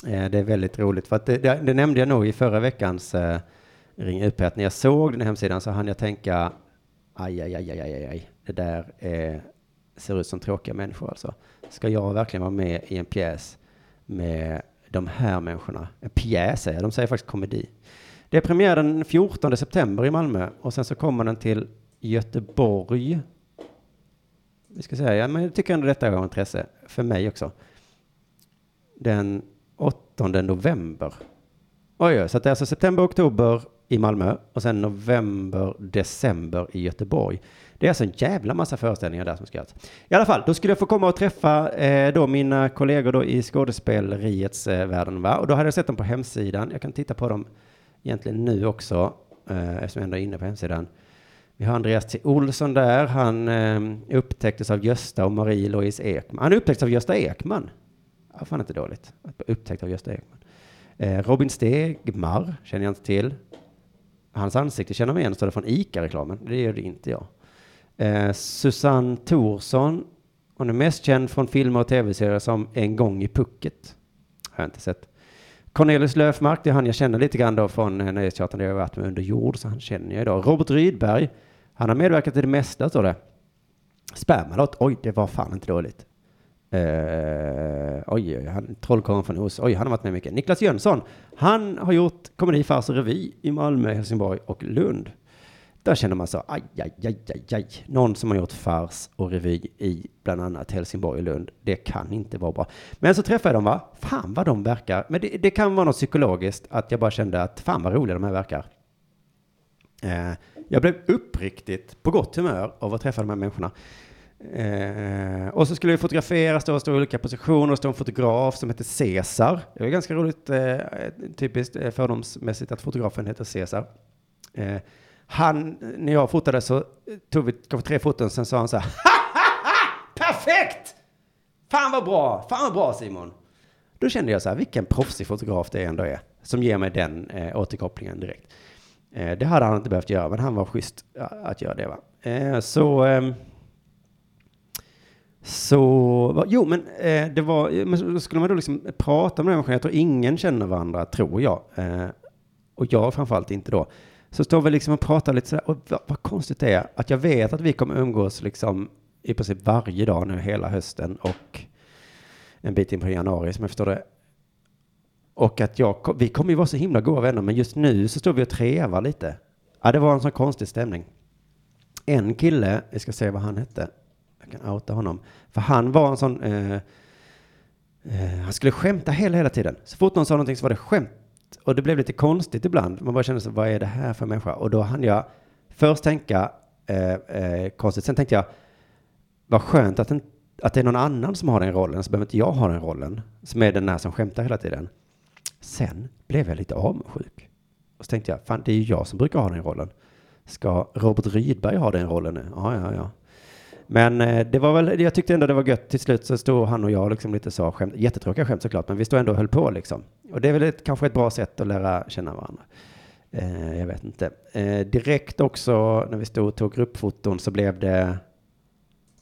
Eh, det är väldigt roligt, för att det, det, det nämnde jag nog i förra veckans eh, Ring UP, att när jag såg den här hemsidan så hann jag tänka, aj, aj, aj, aj, aj, aj, det där är, ser ut som tråkiga människor alltså. Ska jag verkligen vara med i en pjäs med de här människorna? En pjäs säger jag, de säger faktiskt komedi. Det är premiär den 14 september i Malmö och sen så kommer den till Göteborg. Vi ska säga, ja, men jag tycker ändå detta är av intresse för mig också. Den 8 november. Oj, oj, så att det är alltså september, oktober i Malmö och sen november, december i Göteborg. Det är alltså en jävla massa föreställningar där som ska göras. I alla fall, då skulle jag få komma och träffa eh, då mina kollegor då i skådespeleriets eh, världen. Va? Och då hade jag sett dem på hemsidan. Jag kan titta på dem egentligen nu också, eh, eftersom jag ändå är inne på hemsidan. Vi har Andreas T. Olsson där. Han eh, upptäcktes av Gösta och Marie-Louise Ekman. Han upptäcktes av Gösta Ekman. Ja, fan inte dåligt. Upptäckt av Gösta Ekman. Eh, Robin Stegmar känner jag inte till. Hans ansikte känner man igen, står det från ICA-reklamen. Det gör det inte jag. Eh, Susanne Thorsson. Hon är mest känd från filmer och tv-serier som En gång i pucket. Har jag inte sett. Cornelius Löfmark, det är han jag känner lite grann då från eh, Nöjesteatern där jag har varit med under jord, så han känner jag idag. Robert Rydberg, han har medverkat i det mesta, står det. Spamalot, oj, det var fan inte dåligt. Uh, oj, oj, han, Trollkarlen från Oz, oj, han har varit med mycket. Niklas Jönsson, han har gjort komedi, fars och revy i Malmö, Helsingborg och Lund. Där känner man så, aj, aj, aj, aj, aj. Någon som har gjort fars och revy i bland annat Helsingborg och Lund. Det kan inte vara bra. Men så träffade jag dem, va? Fan vad de verkar. Men det, det kan vara något psykologiskt, att jag bara kände att fan vad roliga de här verkar. Eh, jag blev uppriktigt på gott humör av att träffa de här människorna. Eh, och så skulle vi fotograferas då, stå i olika positioner, och stod en fotograf som hette Cesar. Det var ganska roligt, eh, typiskt eh, fördomsmässigt att fotografen heter Cesar. Eh, han, när jag fotade så tog vi kanske tre foton, sen sa han så här, perfekt! Fan vad bra, fan vad bra Simon. Då kände jag så här, vilken proffsig fotograf det ändå är, som ger mig den eh, återkopplingen direkt. Eh, det hade han inte behövt göra, men han var schysst att göra det va. Eh, så, eh, så, va- jo men eh, det var, men så skulle man då liksom prata med den människan, jag tror ingen känner varandra, tror jag. Eh, och jag framförallt inte då. Så står vi liksom och pratar lite sådär, och vad, vad konstigt det är att jag vet att vi kommer umgås liksom i princip varje dag nu hela hösten och en bit in på januari som jag förstår det. Och att jag, vi kommer ju vara så himla goda vänner, men just nu så står vi och trevar lite. Ja, det var en sån konstig stämning. En kille, jag ska se vad han hette, jag kan outa honom, för han var en sån, eh, eh, han skulle skämta hela, hela tiden. Så fort någon sa någonting så var det skämt. Och det blev lite konstigt ibland. Man bara kände så, vad är det här för människa? Och då hann jag först tänka eh, eh, konstigt, sen tänkte jag, vad skönt att, en, att det är någon annan som har den rollen, så behöver inte jag ha den rollen, som är den här som skämtar hela tiden. Sen blev jag lite avundsjuk. Och så tänkte jag, fan det är ju jag som brukar ha den rollen. Ska Robert Rydberg ha den rollen nu? Ja, ja, ja. Men eh, det var väl, jag tyckte ändå det var gött. Till slut så stod han och jag liksom lite så, skämt, jättetråkiga skämt såklart, men vi stod ändå och höll på liksom. Och det är väl ett, kanske ett bra sätt att lära känna varandra. Eh, jag vet inte. Eh, direkt också när vi stod och tog gruppfoton så blev det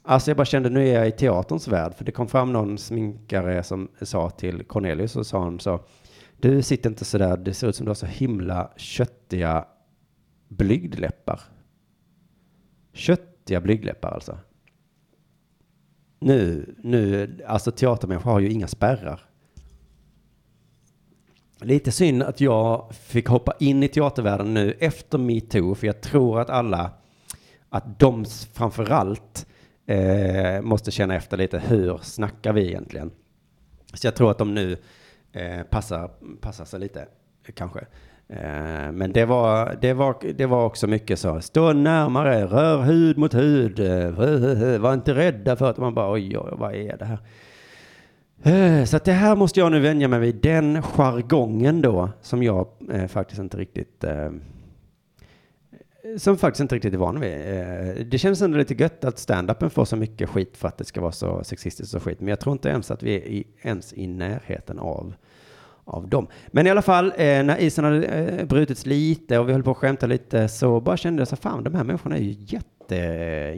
Alltså jag bara kände, nu är jag i teaterns värld, för det kom fram någon sminkare som sa till Cornelius och sa han så, du sitter inte så där, det ser ut som du har så himla köttiga blygdläppar. Köttiga blygdläppar alltså. Nu, nu, alltså teatermänniskor har ju inga spärrar. Lite synd att jag fick hoppa in i teatervärlden nu efter metoo, för jag tror att alla, att de framförallt eh, måste känna efter lite, hur snackar vi egentligen? Så jag tror att de nu eh, passar, passar sig lite, kanske. Eh, men det var, det, var, det var också mycket så, stå närmare, rör hud mot hud, eh, var inte rädda för att man bara, oj, oj, vad är det här? Eh, så att det här måste jag nu vänja mig vid, den jargongen då, som jag faktiskt inte riktigt som faktiskt inte riktigt är van vid. Det känns ändå lite gött att stand-upen får så mycket skit för att det ska vara så sexistiskt och skit. Men jag tror inte ens att vi är i, ens i närheten av, av dem. Men i alla fall, eh, när isen hade eh, brutits lite och vi höll på att skämta lite så bara kände jag så fan, de här människorna är ju jätte,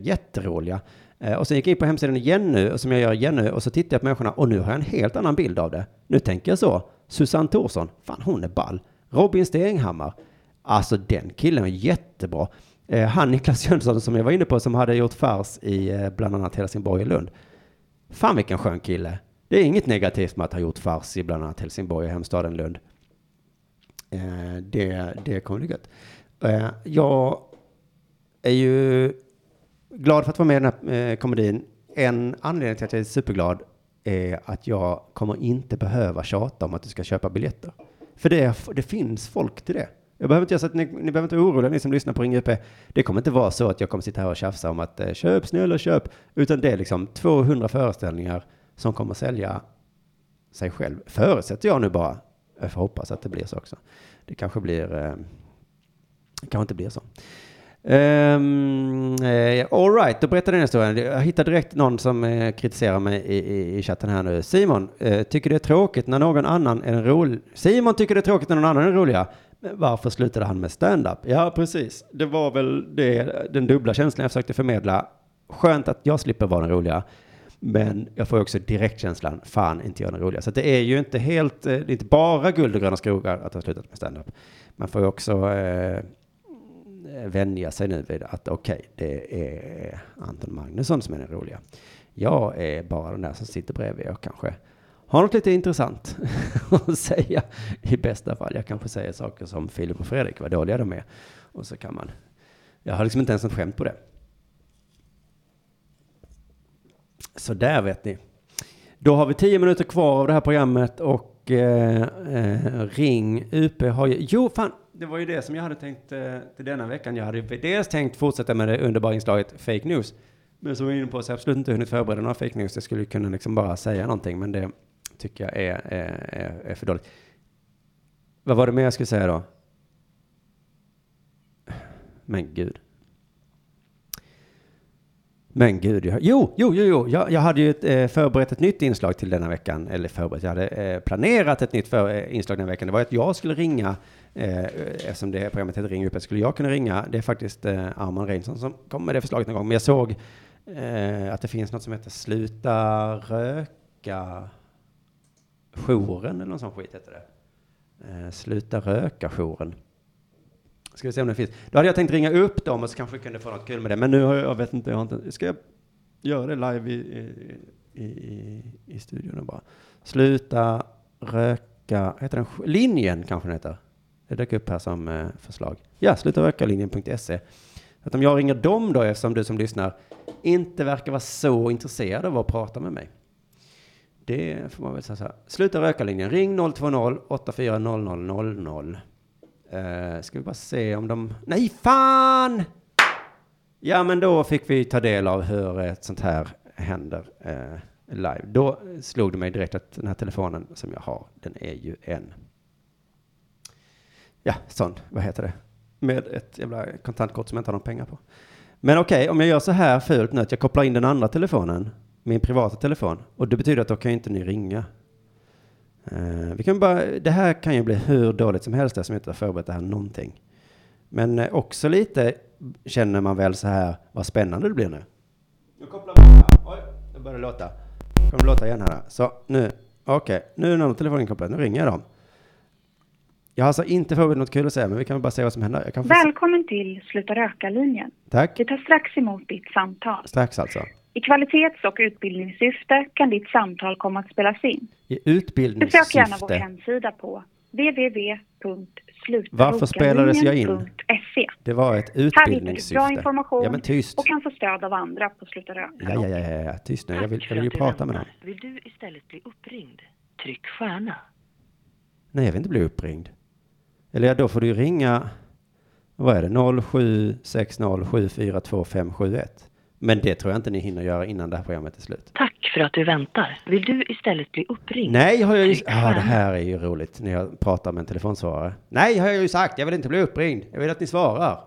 jätteroliga. Eh, Och sen gick jag in på hemsidan igen nu, som jag gör igen nu, och så tittade jag på människorna och nu har jag en helt annan bild av det. Nu tänker jag så, Susanne Thorsson, fan hon är ball. Robin Stenhammar, alltså den killen är jättebra. Eh, han Niklas Jönsson som jag var inne på, som hade gjort fars i eh, bland annat Helsingborg och Lund. Fan vilken skön kille. Det är inget negativt med att ha gjort fars i bland annat Helsingborg och hemstaden Lund. Eh, det, det kommer bli gött. Eh, jag är ju glad för att vara med i den här eh, komedin. En anledning till att jag är superglad är att jag kommer inte behöva tjata om att du ska köpa biljetter. För det, det finns folk till det. Jag behöver inte göra så att ni, ni behöver inte vara oroliga, ni som lyssnar på Ring UP. Det kommer inte vara så att jag kommer sitta här och tjafsa om att eh, köp, snälla köp. Utan det är liksom 200 föreställningar som kommer sälja sig själv. Förutsätter jag nu bara. Jag får hoppas att det blir så också. Det kanske blir, eh, kanske inte blir så. Um, eh, all right, då berättar den historien. Jag hittade direkt någon som eh, kritiserar mig i, i, i chatten här nu. Simon, eh, tycker det är tråkigt när någon annan är den rolig. Simon tycker det är tråkigt när någon annan är roliga. Men varför slutade han med stand-up? Ja, precis. Det var väl det, den dubbla känslan jag försökte förmedla. Skönt att jag slipper vara den roliga. Men jag får också direktkänslan, fan inte jag den roliga. Så det är ju inte helt, eh, det är inte bara guld och gröna skogar att ha slutat med standup. Man får ju också eh, vänja sig nu vid att okej, det är Anton Magnusson som är den roliga. Jag är bara den där som sitter bredvid och kanske har något lite intressant att säga i bästa fall. Jag kanske säger saker som Filip och Fredrik, vad dåliga de är. Och så kan man, jag har liksom inte ens något skämt på det. Så där vet ni. Då har vi tio minuter kvar av det här programmet och eh, eh, Ring UP har ju... Jo, fan! Det var ju det som jag hade tänkt eh, till denna veckan. Jag hade dels tänkt fortsätta med det underbara inslaget Fake News. Men som jag var inne på så har jag absolut inte hunnit förbereda några fake news. Jag skulle kunna liksom bara säga någonting, men det tycker jag är, är, är, är för dåligt. Vad var det mer jag skulle säga då? Men gud. Men gud, jag, jo, jo, jo, jo. Jag, jag hade ju ett, eh, förberett ett nytt inslag till denna veckan. Eller förberett, jag hade eh, planerat ett nytt för, eh, inslag den här veckan. Det var att jag skulle ringa, eh, eftersom det programmet heter Ring upp, skulle jag kunna ringa. Det är faktiskt eh, Arman Reinsson som kom med det förslaget någon gång. Men jag såg eh, att det finns något som heter Sluta röka jouren eller någon sån skit heter det. Eh, Sluta röka jouren. Ska vi se om det finns. Då hade jag tänkt ringa upp dem och så kanske vi kunde få något kul med det. Men nu har jag, jag vet inte, jag har inte, ska jag göra det live i, i, i, i studion och bara. Sluta röka, heter den, linjen kanske den heter. Det dök upp här som eh, förslag. Ja, sluta röka linjen.se. Att om jag ringer dem då, eftersom du som lyssnar inte verkar vara så intresserad av att prata med mig. Det får man väl säga så här. Sluta röka linjen. Ring 020 840000. Uh, ska vi bara se om de... Nej, fan! Ja, men då fick vi ta del av hur ett sånt här händer uh, live. Då slog det mig direkt att den här telefonen som jag har, den är ju en... Ja, sån, vad heter det? Med ett jävla kontantkort som jag inte har någon pengar på. Men okej, om jag gör så här fult nu att jag kopplar in den andra telefonen, min privata telefon, och det betyder att då kan ju inte ni ringa. Eh, vi kan bara, det här kan ju bli hur dåligt som helst som inte har förberett det här någonting. Men eh, också lite känner man väl så här, vad spännande det blir nu. Nu kopplar vi. Oj, det börjar låta. Kommer det låta igen här. Så nu, okej, nu är den andra telefonen kopplad. Nu ringer jag dem. Jag har alltså inte förberett något kul att säga, men vi kan bara se vad som händer. Välkommen till Sluta röka-linjen. Tack. Vi tar strax emot ditt samtal. Strax alltså. I kvalitets och utbildningssyfte kan ditt samtal komma att spelas in. I Besök gärna vår utbildningssyfte. hemsida på Varför spelades jag in? Det var ett Här hittar du utbildningssyfte. bra information Ja, men tyst. och kan få stöd av andra på Sluta röka. Ja, ja, ja, ja, ja. tyst nu. Jag vill, jag vill ju prata med någon. Vill du istället bli uppringd? Tryck stjärna. Nej, jag vill inte bli uppringd. Eller ja, då får du ju ringa, vad är det, 0760742571. Men det tror jag inte ni hinner göra innan det här programmet är slut. Tack för att du väntar. Vill du istället bli uppringd? Nej, har jag ju... Ja, det här är ju roligt när jag pratar med en telefonsvarare. Nej, har jag ju sagt. Jag vill inte bli uppringd. Jag vill att ni svarar.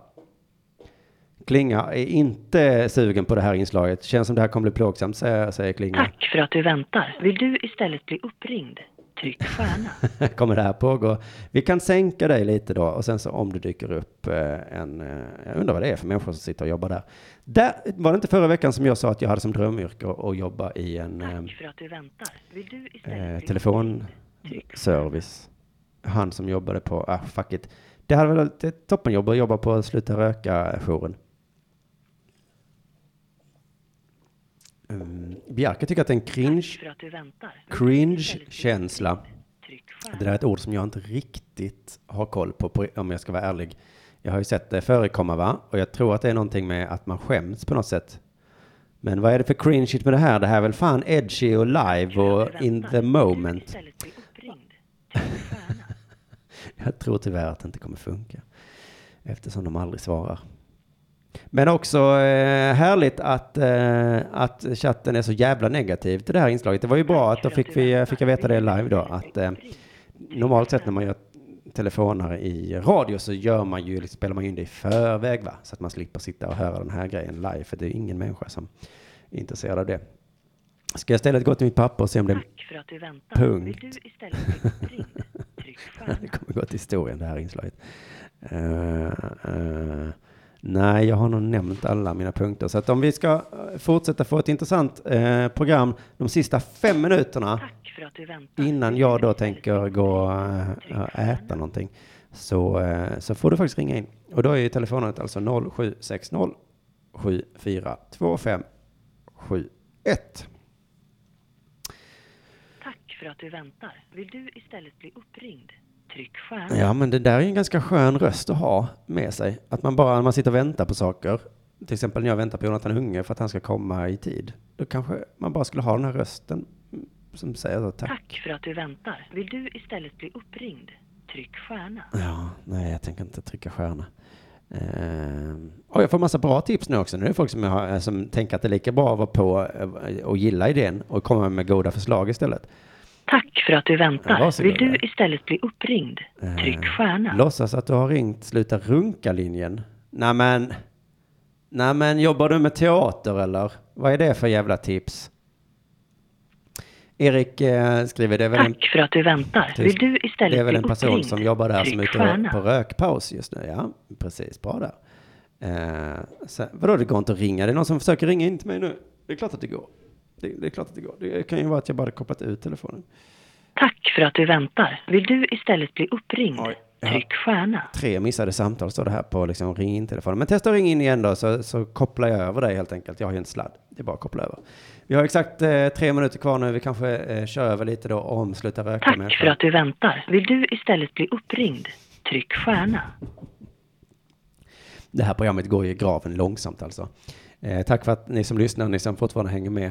Klinga är inte sugen på det här inslaget. Känns som det här kommer bli plågsamt, säger, säger Klinga. Tack för att du väntar. Vill du istället bli uppringd? Tryck stjärna. kommer det här pågå. Vi kan sänka dig lite då och sen så om det dyker upp eh, en, eh, jag undrar vad det är för människor som sitter och jobbar där. Där var det inte förra veckan som jag sa att jag hade som drömyrke att jobba i en eh, Tack för att du väntar. Vill du istället eh, telefonservice. Han som jobbade på, ah fuck it. Det hade varit ett toppenjobb att jobba på Sluta Röka-jouren. Mm, Bjarke tycker att det är en cringe, cringe-känsla. Det där är ett ord som jag inte riktigt har koll på, på, om jag ska vara ärlig. Jag har ju sett det förekomma, va? Och jag tror att det är någonting med att man skäms på något sätt. Men vad är det för cringe med det här? Det här är väl fan edgy och live och in the moment. Jag tror tyvärr att det inte kommer funka. Eftersom de aldrig svarar. Men också eh, härligt att, eh, att chatten är så jävla negativ till det här inslaget. Det var ju bra att då fick, vi, fick jag veta det live då. Att eh, normalt sett när man gör telefoner i radio så gör man ju, spelar man ju in det i förväg va? Så att man slipper sitta och höra den här grejen live. För det är ingen människa som är intresserad av det. Ska jag istället gå till mitt papper och se om det är Tack för att du väntar. Vill punkt? du istället? Tryck. Det kommer gå till historien det här inslaget. Eh, eh, nej, jag har nog nämnt alla mina punkter. Så att om vi ska eh, fortsätta få ett intressant eh, program de sista fem minuterna Tack för att du väntar. innan jag då tänker gå eh, och äta någonting så, eh, så får du faktiskt ringa in. Och då är ju telefonnumret alltså 0760 7425 71. Tack för att du väntar. Vill du istället bli uppringd? Tryck stjärna. Ja, men det där är ju en ganska skön röst att ha med sig. Att man bara, när man sitter och väntar på saker, till exempel när jag väntar på Jonathan Unge för att han ska komma i tid, då kanske man bara skulle ha den här rösten som säger så, tack. Tack för att du väntar. Vill du istället bli uppringd? Tryck stjärna. Ja, nej, jag tänker inte trycka stjärna. Uh, och jag får massa bra tips nu också. Nu är det folk som, har, som tänker att det är lika bra att vara på eh, och gilla idén och komma med goda förslag istället. Tack för att du väntar. varsågod. Vill du istället bli uppringd? Tryck stjärna. Låtsas att du har ringt Sluta runka-linjen. Nej men, nej men jobbar du med teater eller? Vad är det för jävla tips? Erik eh, skriver, det är väl en, Tack för att du väntar. Vill du istället det är väl en person uppringd? som jobbar där som är Tryck ute stjärna. på rökpaus just nu. Ja, precis. Bra där. Eh, så, vadå, det går inte att ringa? Det är någon som försöker ringa in till mig nu. Det är klart att det går. Det, det är klart att det går. Det kan ju vara att jag bara kopplat ut telefonen. Tack för att du väntar. Vill du istället bli uppringd? Ja. Tryck stjärna. Tre missade samtal står det här på liksom ring in-telefonen. Men testa att ringa in igen då så, så kopplar jag över dig helt enkelt. Jag har ju en sladd. Det är bara att koppla över. Vi har exakt eh, tre minuter kvar nu. Vi kanske eh, kör över lite då om sluta röka Tack med. för att du väntar. Vill du istället bli uppringd? Tryck stjärna. Det här programmet går ju i graven långsamt alltså. Eh, tack för att ni som lyssnar, ni som fortfarande hänger med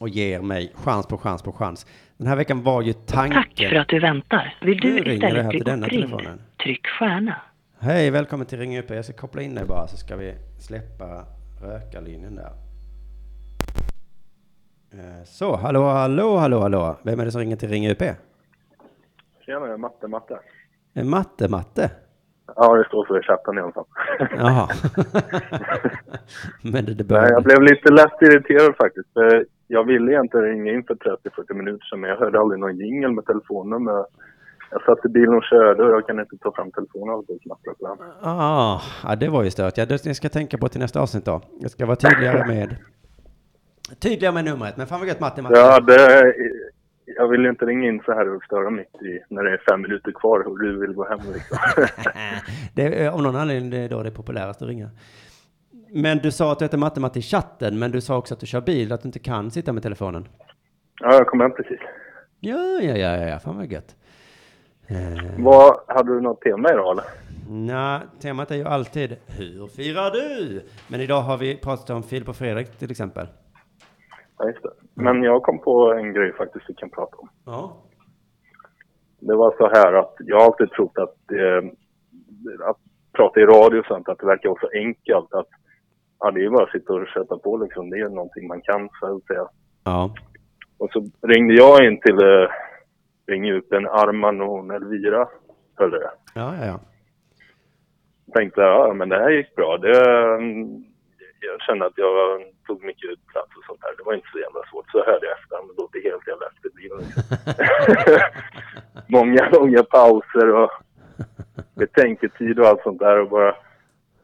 och ger mig chans på chans på chans. Den här veckan var ju tanken... Tack för att du väntar. Vill du ringer det istället här bli till denna uppringd? telefonen. Tryck stjärna. Hej, välkommen till Ring UP. Jag ska koppla in dig bara så ska vi släppa rökarlinjen där. Eh, Så, hallå, hallå, hallå, hallå. Vem är det som ringer till Ring UP? Tjena, Matte, Matte. Eh, Matte, Matte? Ja, det står så i chatten i alla fall. Jaha. Men det, det Nej, börjar... jag blev lite lätt irriterad faktiskt. Jag ville egentligen ringa in för 30-40 minuter sedan, men jag hörde aldrig någon jingel med telefonnummer. Jag satt i bilen och körde och jag kan inte ta fram telefonen och på den. Ah, ja, det var ju stört. Ja, det jag ska tänka på till nästa avsnitt då. Jag ska vara tydligare med... Tydligare med numret. Men fan vad gött, Matte, Matte. Ja, det, jag vill ju inte ringa in så här och störa mitt i när det är fem minuter kvar och du vill gå hem liksom. Det är av någon anledning det är då det är populärast att ringa. Men du sa att du heter Matte Matte i chatten, men du sa också att du kör bil, att du inte kan sitta med telefonen. Ja, jag kom hem precis. Ja, ja, ja, ja, ja. fan vad gött. Eh, Vad, hade du något tema idag eller? Nej, temat är ju alltid Hur firar du? Men idag har vi pratat om Filip och Fredrik till exempel. Ja, just det. Men jag kom på en grej faktiskt vi kan prata om. Ja. Det var så här att jag har alltid trott att, eh, att prata i radio och sånt, att det verkar vara så enkelt att ja, det är bara att sitta och köta på liksom. Det är någonting man kan så att säga. Ja. Och så ringde jag in till eh, ringde ut en Arman och hon Elvira höll det. Ja, ja, ja. Tänkte ja men det här gick bra. Det, mm, jag kände att jag tog mycket plats och sånt där. Det var inte så jävla svårt. Så hörde jag efter, men då blev helt jävla efterbliven. Många långa pauser och betänketid och allt sånt där och bara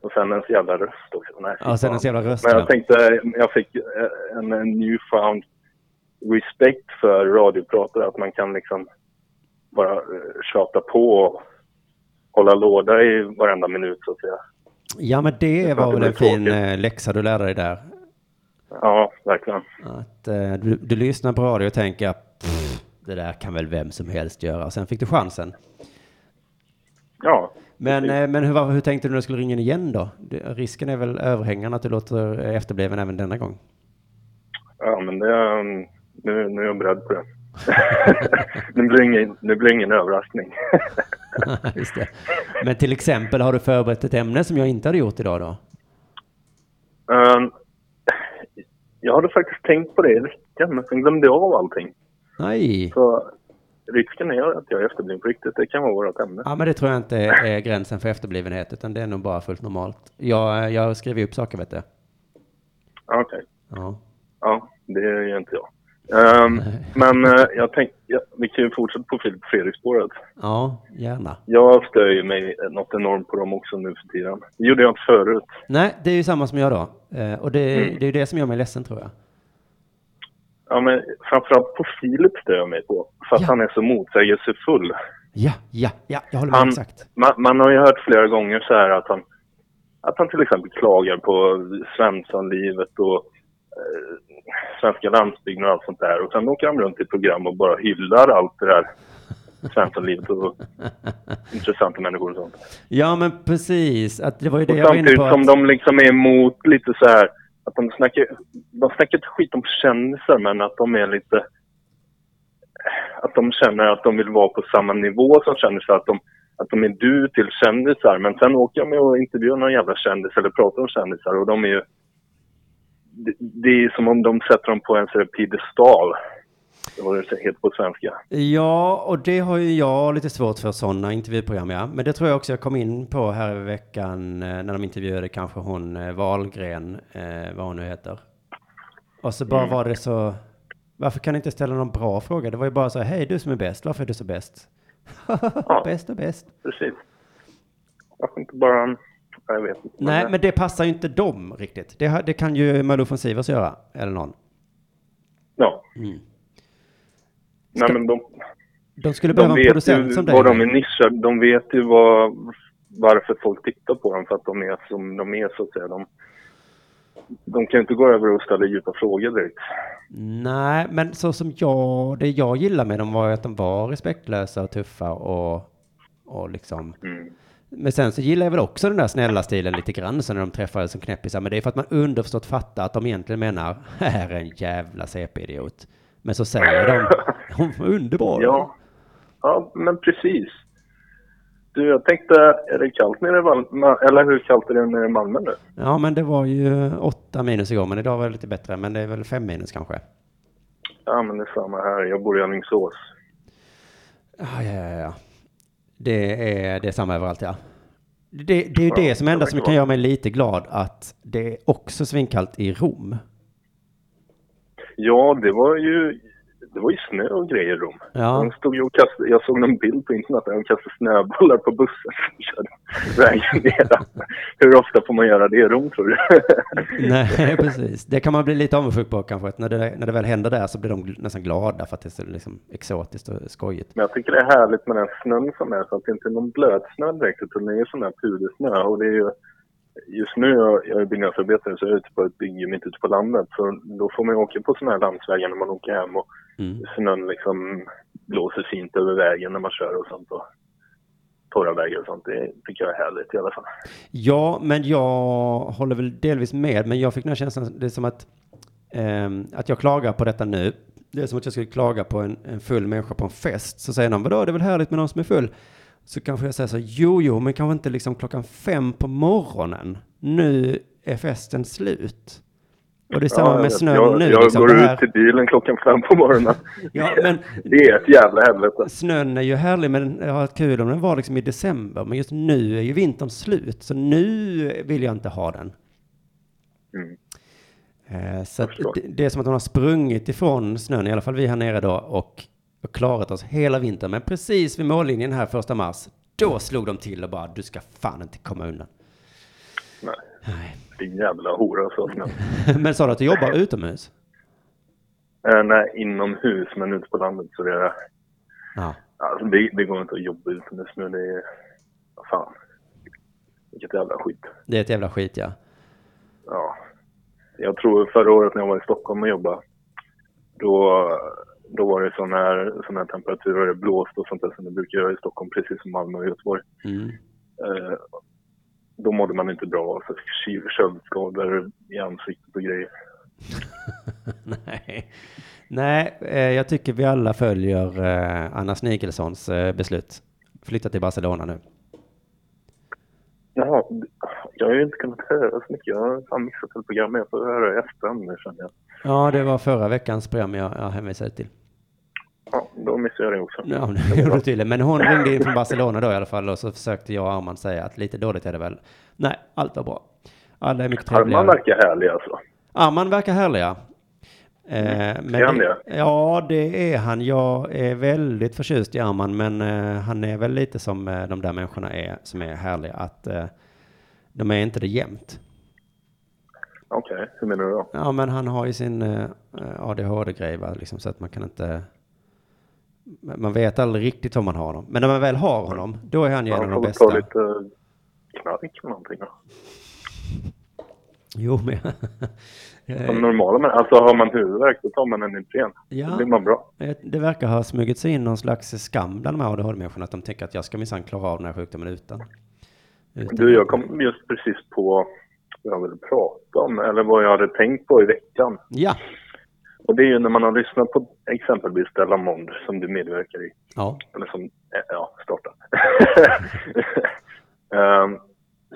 och sen ens jävla röst också. Nej, Ja, sen ens jävla röst, Men ja. jag tänkte, jag fick eh, en, en newfound respect för radiopratare. Att man kan liksom bara eh, tjata på och hålla låda i varenda minut så att säga. Ja, men det var det väl blir en fin tråkigt. eh, läxa du lärde dig där. Ja, verkligen. Att eh, du, du lyssnar på radio och tänker "Pff, det där kan väl vem som helst göra. Sen fick du chansen. Ja. Men, eh, men hur, hur tänkte du när du skulle ringa in igen då? Det, risken är väl överhängande att du låter efterbliven även denna gång. Ja, men det, um, nu, nu är jag beredd på det. nu, blir ingen, nu blir ingen överraskning. Just det. Men till exempel, har du förberett ett ämne som jag inte hade gjort idag då? Um, jag hade faktiskt tänkt på det i veckan, men sen glömde jag av allting. Nej. Så risken är att jag är efterbliven på riktigt. Det kan vara vårt ämne. Ja, men det tror jag inte är gränsen för efterblivenhet, utan det är nog bara fullt normalt. Jag, jag skriver upp saker, vet du. Okej. Ja. Ja, det gör inte jag. Um, men eh, jag tänkte, ja, vi kan ju fortsätta på Filip Fredrik-spåret. Ja, gärna. Jag stör ju mig något enormt på dem också nu för tiden. Det gjorde jag inte förut. Nej, det är ju samma som jag då. Eh, och det, Mm. det är ju det som gör mig ledsen, tror jag. Ja, men framförallt på Filip stör jag mig på. För att han är så motsägelsefull. Ja, ja, ja, jag håller med Han, exakt. man, man har ju hört flera gånger så här att han, att han till exempel klagar på Svenssonlivet och eh, svenska landsbygden och allt sånt där. Och sen åker han runt i program och bara hyllar allt det där Svenssonlivet och intressanta människor och sånt. Ja, men precis. Att det var ju det Och jag var inne samtidigt på. som Att, de liksom är emot lite så här att de snackar, de snackar inte skit om kändisar men att de är lite att de känner att de vill vara på samma nivå som kändisar, att de, att de är du till kändisar. Men sen åker de och intervjuar någon jävla kändis eller pratar om kändisar och de är ju... Det, det är som om de sätter dem på en sån piedestal. Det var det heter på svenska. ja, och det har ju jag lite svårt för sådana intervjuprogram, ja. Men det tror jag också jag kom in på här i veckan eh, när de intervjuade kanske hon eh, Wahlgren, eh, vad hon nu heter. Och så bara Mm. var det så, varför kan ni inte ställa någon bra fråga? Det var ju bara så, hej du som är bäst, varför är du så bäst? bäst och bäst. Precis. Varför inte bara... Jag vet inte. Nej, men det passar ju inte dem riktigt. Det, det kan ju Malou von Sivers göra, eller någon. Ja. Mm. Nej, men de, De skulle de behöva en vet producent ju som dig. vad de är nischade. De vet ju vad, varför folk tittar på dem för att de är som de är så att säga. De, de kan ju inte gå över och ställa djupa frågor direkt. Nej, men så som jag, det jag gillar med dem var ju att de var respektlösa och tuffa och, och liksom. Mm. Men sen så gillar jag väl också den där snälla stilen lite grann, så när de träffades som knäppisar. Men det är för att man underförstått fattar att de egentligen menar, här är en jävla CP-idiot. Men så säger de, hon var underbar. Ja. ja, men precis. Du, jag tänkte, är det kallt nere i Malmö? Eller hur kallt är det nere i Malmö nu? Ja, men det var ju åtta minus igår, men idag var det lite bättre. Men det är väl fem minus kanske. Ja, men det är samma här. Jag bor i Alingsås. Ja, ja, ja, ja. Det är, det är samma överallt, ja. Det, det är ju Ja, det som det enda som kan göra mig lite glad att det är också svinkallt i Rom. Ja, det var ju, det var ju snö och grejer i Rom. Ja. De stod ju och kastade, jag såg någon bild på internet där de kastade snöbollar på bussen som körde vägen ner. Hur ofta får man göra det i Rom tror du? Nej, precis. Det kan man bli lite avundsjuk på kanske. Att när, det, när det väl händer där så blir de nästan glada för att det är så liksom exotiskt och skojigt. Men jag tycker det är härligt med den snön som är, så att det inte är någon blötsnö direkt, utan det är sån här pudersnö. Och det är ju, just nu, jag, jag är byggnadsarbetare, så jag är ute på ett bygge mitt ute på landet. Så då får man ju åka på såna här landsvägar när man åker hem och Mm. snön liksom blåser fint över vägen när man kör och sånt. Och torra vägar och sånt. Det tycker jag är härligt i alla fall. Ja, men jag håller väl delvis med, men jag fick den här känslan, det är som att, ehm, att jag klagar på detta nu. Det är som att jag skulle klaga på en, en full människa på en fest. Så säger någon, vadå, det är väl härligt med någon som är full? Så kanske jag säger så, jo, jo, men kanske inte liksom klockan fem på morgonen. Nu är festen slut. Och det är samma jag med snön jag, nu. Jag liksom. går här- ut till bilen klockan fem på morgonen. Ja, men det är ett jävla helvete. Snön är ju härlig, men jag har kul om den var liksom i december. Men just nu är ju vintern slut, så nu vill jag inte ha den. Mm. Eh, Så det, det är som att hon har sprungit ifrån snön, i alla fall vi här nere då, och, och klarat oss hela vintern. Men precis vid mållinjen här första mars, då slog de till och bara, du ska fan inte komma undan. Nej. Din jävla hora så snö. men sa du att du jobbar utomhus? Eh, nej, inomhus, men ute på landet så det är... Ja. Alltså det, det går inte att jobba utomhus nu. Det är... Fan. Vilket jävla skit. Det är ett jävla skit, ja. Ja. Jag tror förra året när jag var i Stockholm och jobbade, då, då var det sån här, sån här temperatur och det blåste och sånt där som det brukar göra i Stockholm, precis som Malmö och Göteborg. Mm. Eh, då mådde man inte bra, så ky- köldskador i ansiktet och grejer. Nej, Nej eh, jag tycker vi alla följer eh, Anna Snigelssons eh, beslut. Flytta till Barcelona nu. Jaha, jag har ju inte kunnat höra så mycket. Jag har missat ett program. Jag får höra i efterhand nu känner jag. Ja, det var förra veckans program jag, jag hänvisade till. Ja, då missade jag det också. Ja, det gjorde du tydligen. Men hon ringde in från Barcelona då i alla fall och så försökte jag och Arman säga att lite dåligt är det väl. Nej, allt var bra. Alla är mycket trevliga. Arman verkar härlig alltså. Arman verkar härliga. Eh, men Är han det? Ja, det är han. Jag är väldigt förtjust i Arman, men eh, han är väl lite som eh, de där människorna är som är härliga, att eh, de är inte det jämt. Okej, hur menar du då? Ja, men han har ju sin ADHD-grej, liksom, så att man kan inte... Man vet aldrig riktigt om man har honom. Men när man väl har honom, då är han ju en av Man de får ta bästa. lite knark eller någonting. då. Jo, men... Som normala men alltså har man huvudvärk då tar man en Ipren. Ja. Då blir man bra. Eh, Det verkar ha smugit sig in någon slags skam bland de här ADHD-människorna att de tänker att jag ska minsann klara av den här sjukdomen utan. utan Du, jag kom just precis på vad jag ville prata om eller vad jag hade tänkt på i veckan. Ja. Och det är ju när man har lyssnat på exempelvis Della Mond som du medverkar i. Ja. Eller som, eh, ja, startar. Ehm,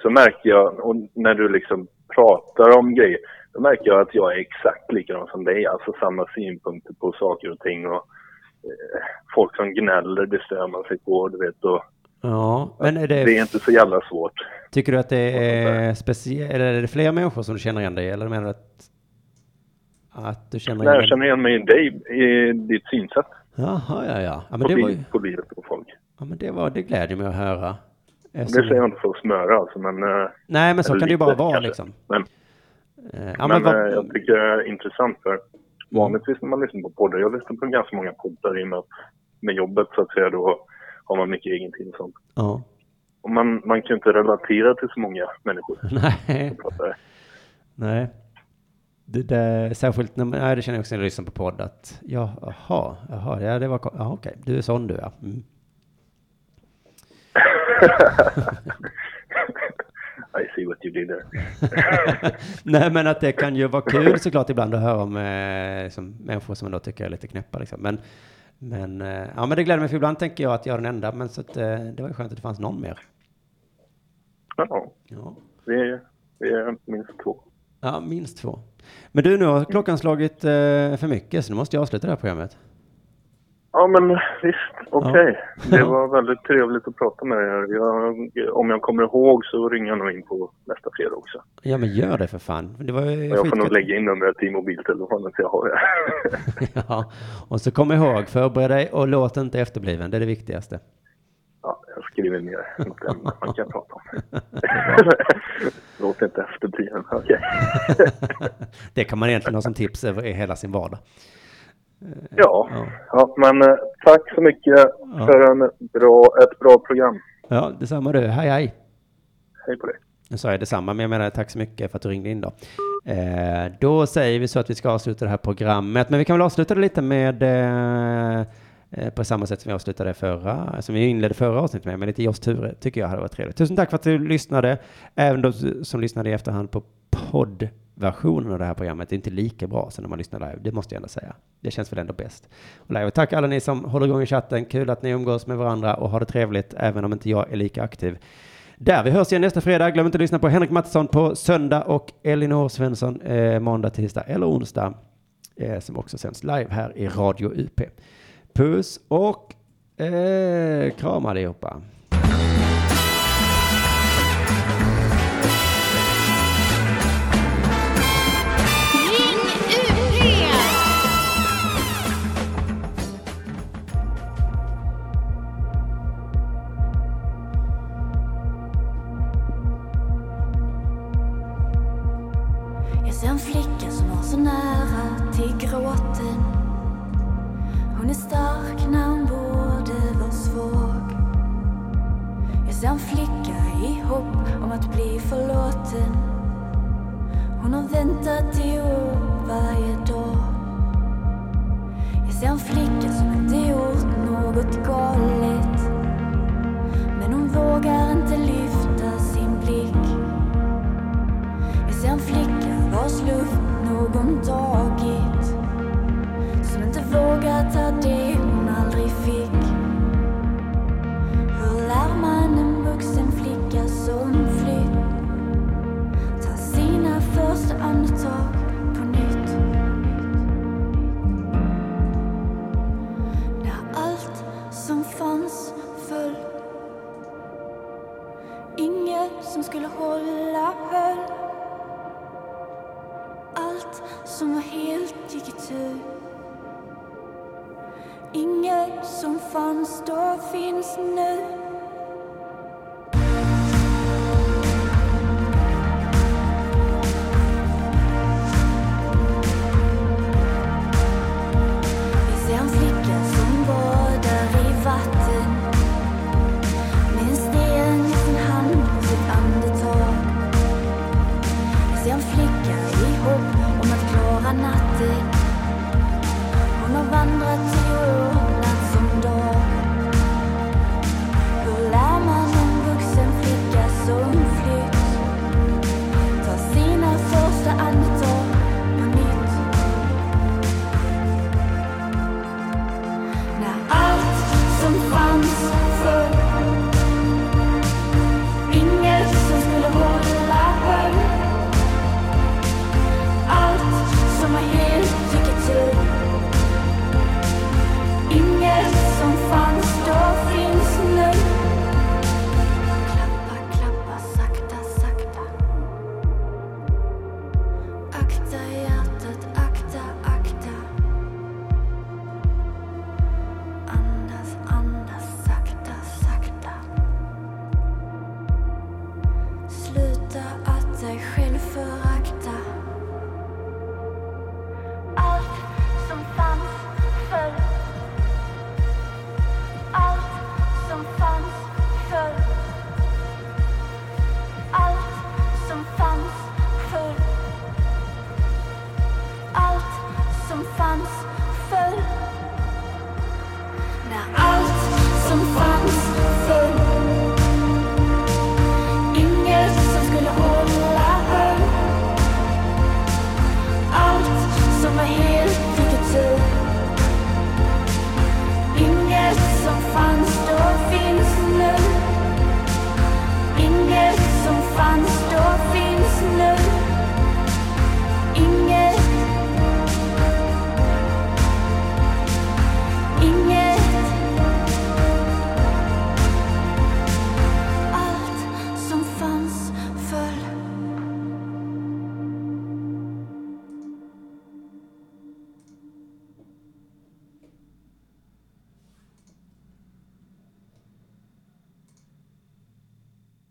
så märker jag, och när du liksom pratar om grejer, då märker jag att jag är exakt likadan som dig. Alltså samma synpunkter på saker och ting och eh, folk som gnäller, det stör man sig på, du vet. Och Ja, men är det... det är inte så jävla svårt. Tycker du att det är speciellt, eller är det fler människor som du känner igen dig eller menar du att, att du känner Nej, jag igen känner igen mig i dig, i ditt synsätt Jaha, ja, ja. ja men på, det var liv, ju, på livet och folk. ja, men det var, det glädjer mig att höra. Det säger jag inte för att smöra alltså, men... eh, Nej, men så kan det ju bara vara kanske. liksom. Men, Eh, ja, men, men vad- eh, jag tycker det är intressant för vanligtvis när man lyssnar på poddar, jag lyssnar på ganska många poddar i och med att med jobbet så att säga då har man mycket egen tid och sånt. Ja. Och man, man kan ju inte relatera till så många människor. Nej. Nej. Det där, särskilt när man, nej, det känner jag också när jag lyssnar på podd att, ja, jaha, jaha, ja, det var, ja, okej, du är sån du, ja. Mm. I see what you did there. Nej, men att det kan ju vara kul såklart ibland att höra om eh, som människor som man då tycker är lite knäppa liksom. Men, men, eh, ja, men det gläder mig för ibland tänker jag att jag är den enda, men så att, eh, det var ju skönt att det fanns någon mer. Ja, Ja. vi är, vi är minst två. Ja, minst två. Men du, nu har klockan slagit eh, för mycket, så nu måste jag avsluta det här programmet. Ja men visst, okej. Ja. Det var väldigt trevligt att prata med här. Jag, om jag kommer ihåg så ringer jag nog in på nästa fredag också. Ja, men gör det för fan. Det var jag får nog lägga in numret i mobiltelefonen så jag har det. Ja, och så kom ihåg, förbered dig och låt inte efterbliven, det är det viktigaste. Ja, skriver ner något ämne man kan prata om. Låt inte efterbliven, okej. det kan man egentligen ha som tips över i hela sin vardag. Ja. ja, men eh, tack så mycket för en bra, ett bra program. Ja, detsamma du. Hej, hej. Hej på dig. Nu sa jag detsamma, men jag menar tack så mycket för att du ringde in då. Eh, då säger vi så att vi ska avsluta det här programmet, men vi kan väl avsluta det lite med eh, eh, Eh, på samma sätt som vi avslutade förra, som vi inledde förra avsnittet med, men lite Joss Ture, tycker jag hade varit trevligt. Tusen tack för att du lyssnade, även de som lyssnade i efterhand på poddversionen av det här programmet. Det är inte lika bra som när man lyssnar live, det måste jag ändå säga. Det känns väl ändå bäst. Och live. Tack alla ni som håller igång i chatten, kul att ni umgås med varandra och har det trevligt, även om inte jag är lika aktiv. Där, vi hörs igen nästa fredag. Glöm inte att lyssna på Henrik Mattisson på söndag och Elinor Svensson eh, måndag, tisdag eller onsdag. Eh, som också sänds live här i Radio UP. Puss och eh, kram allihopa. Att bli förlåten. Hon har väntat i år varje dag. Jag ser en flicka som inte gjort något galet. Men hon vågar inte lyfta sin blick. Jag ser en flicka vars luft någon tagit Som inte vågar ta det första andetag på nytt. När allt som fanns föll. Inget som skulle hålla höll. Allt som var helt gick itu Inget som fanns då finns nu.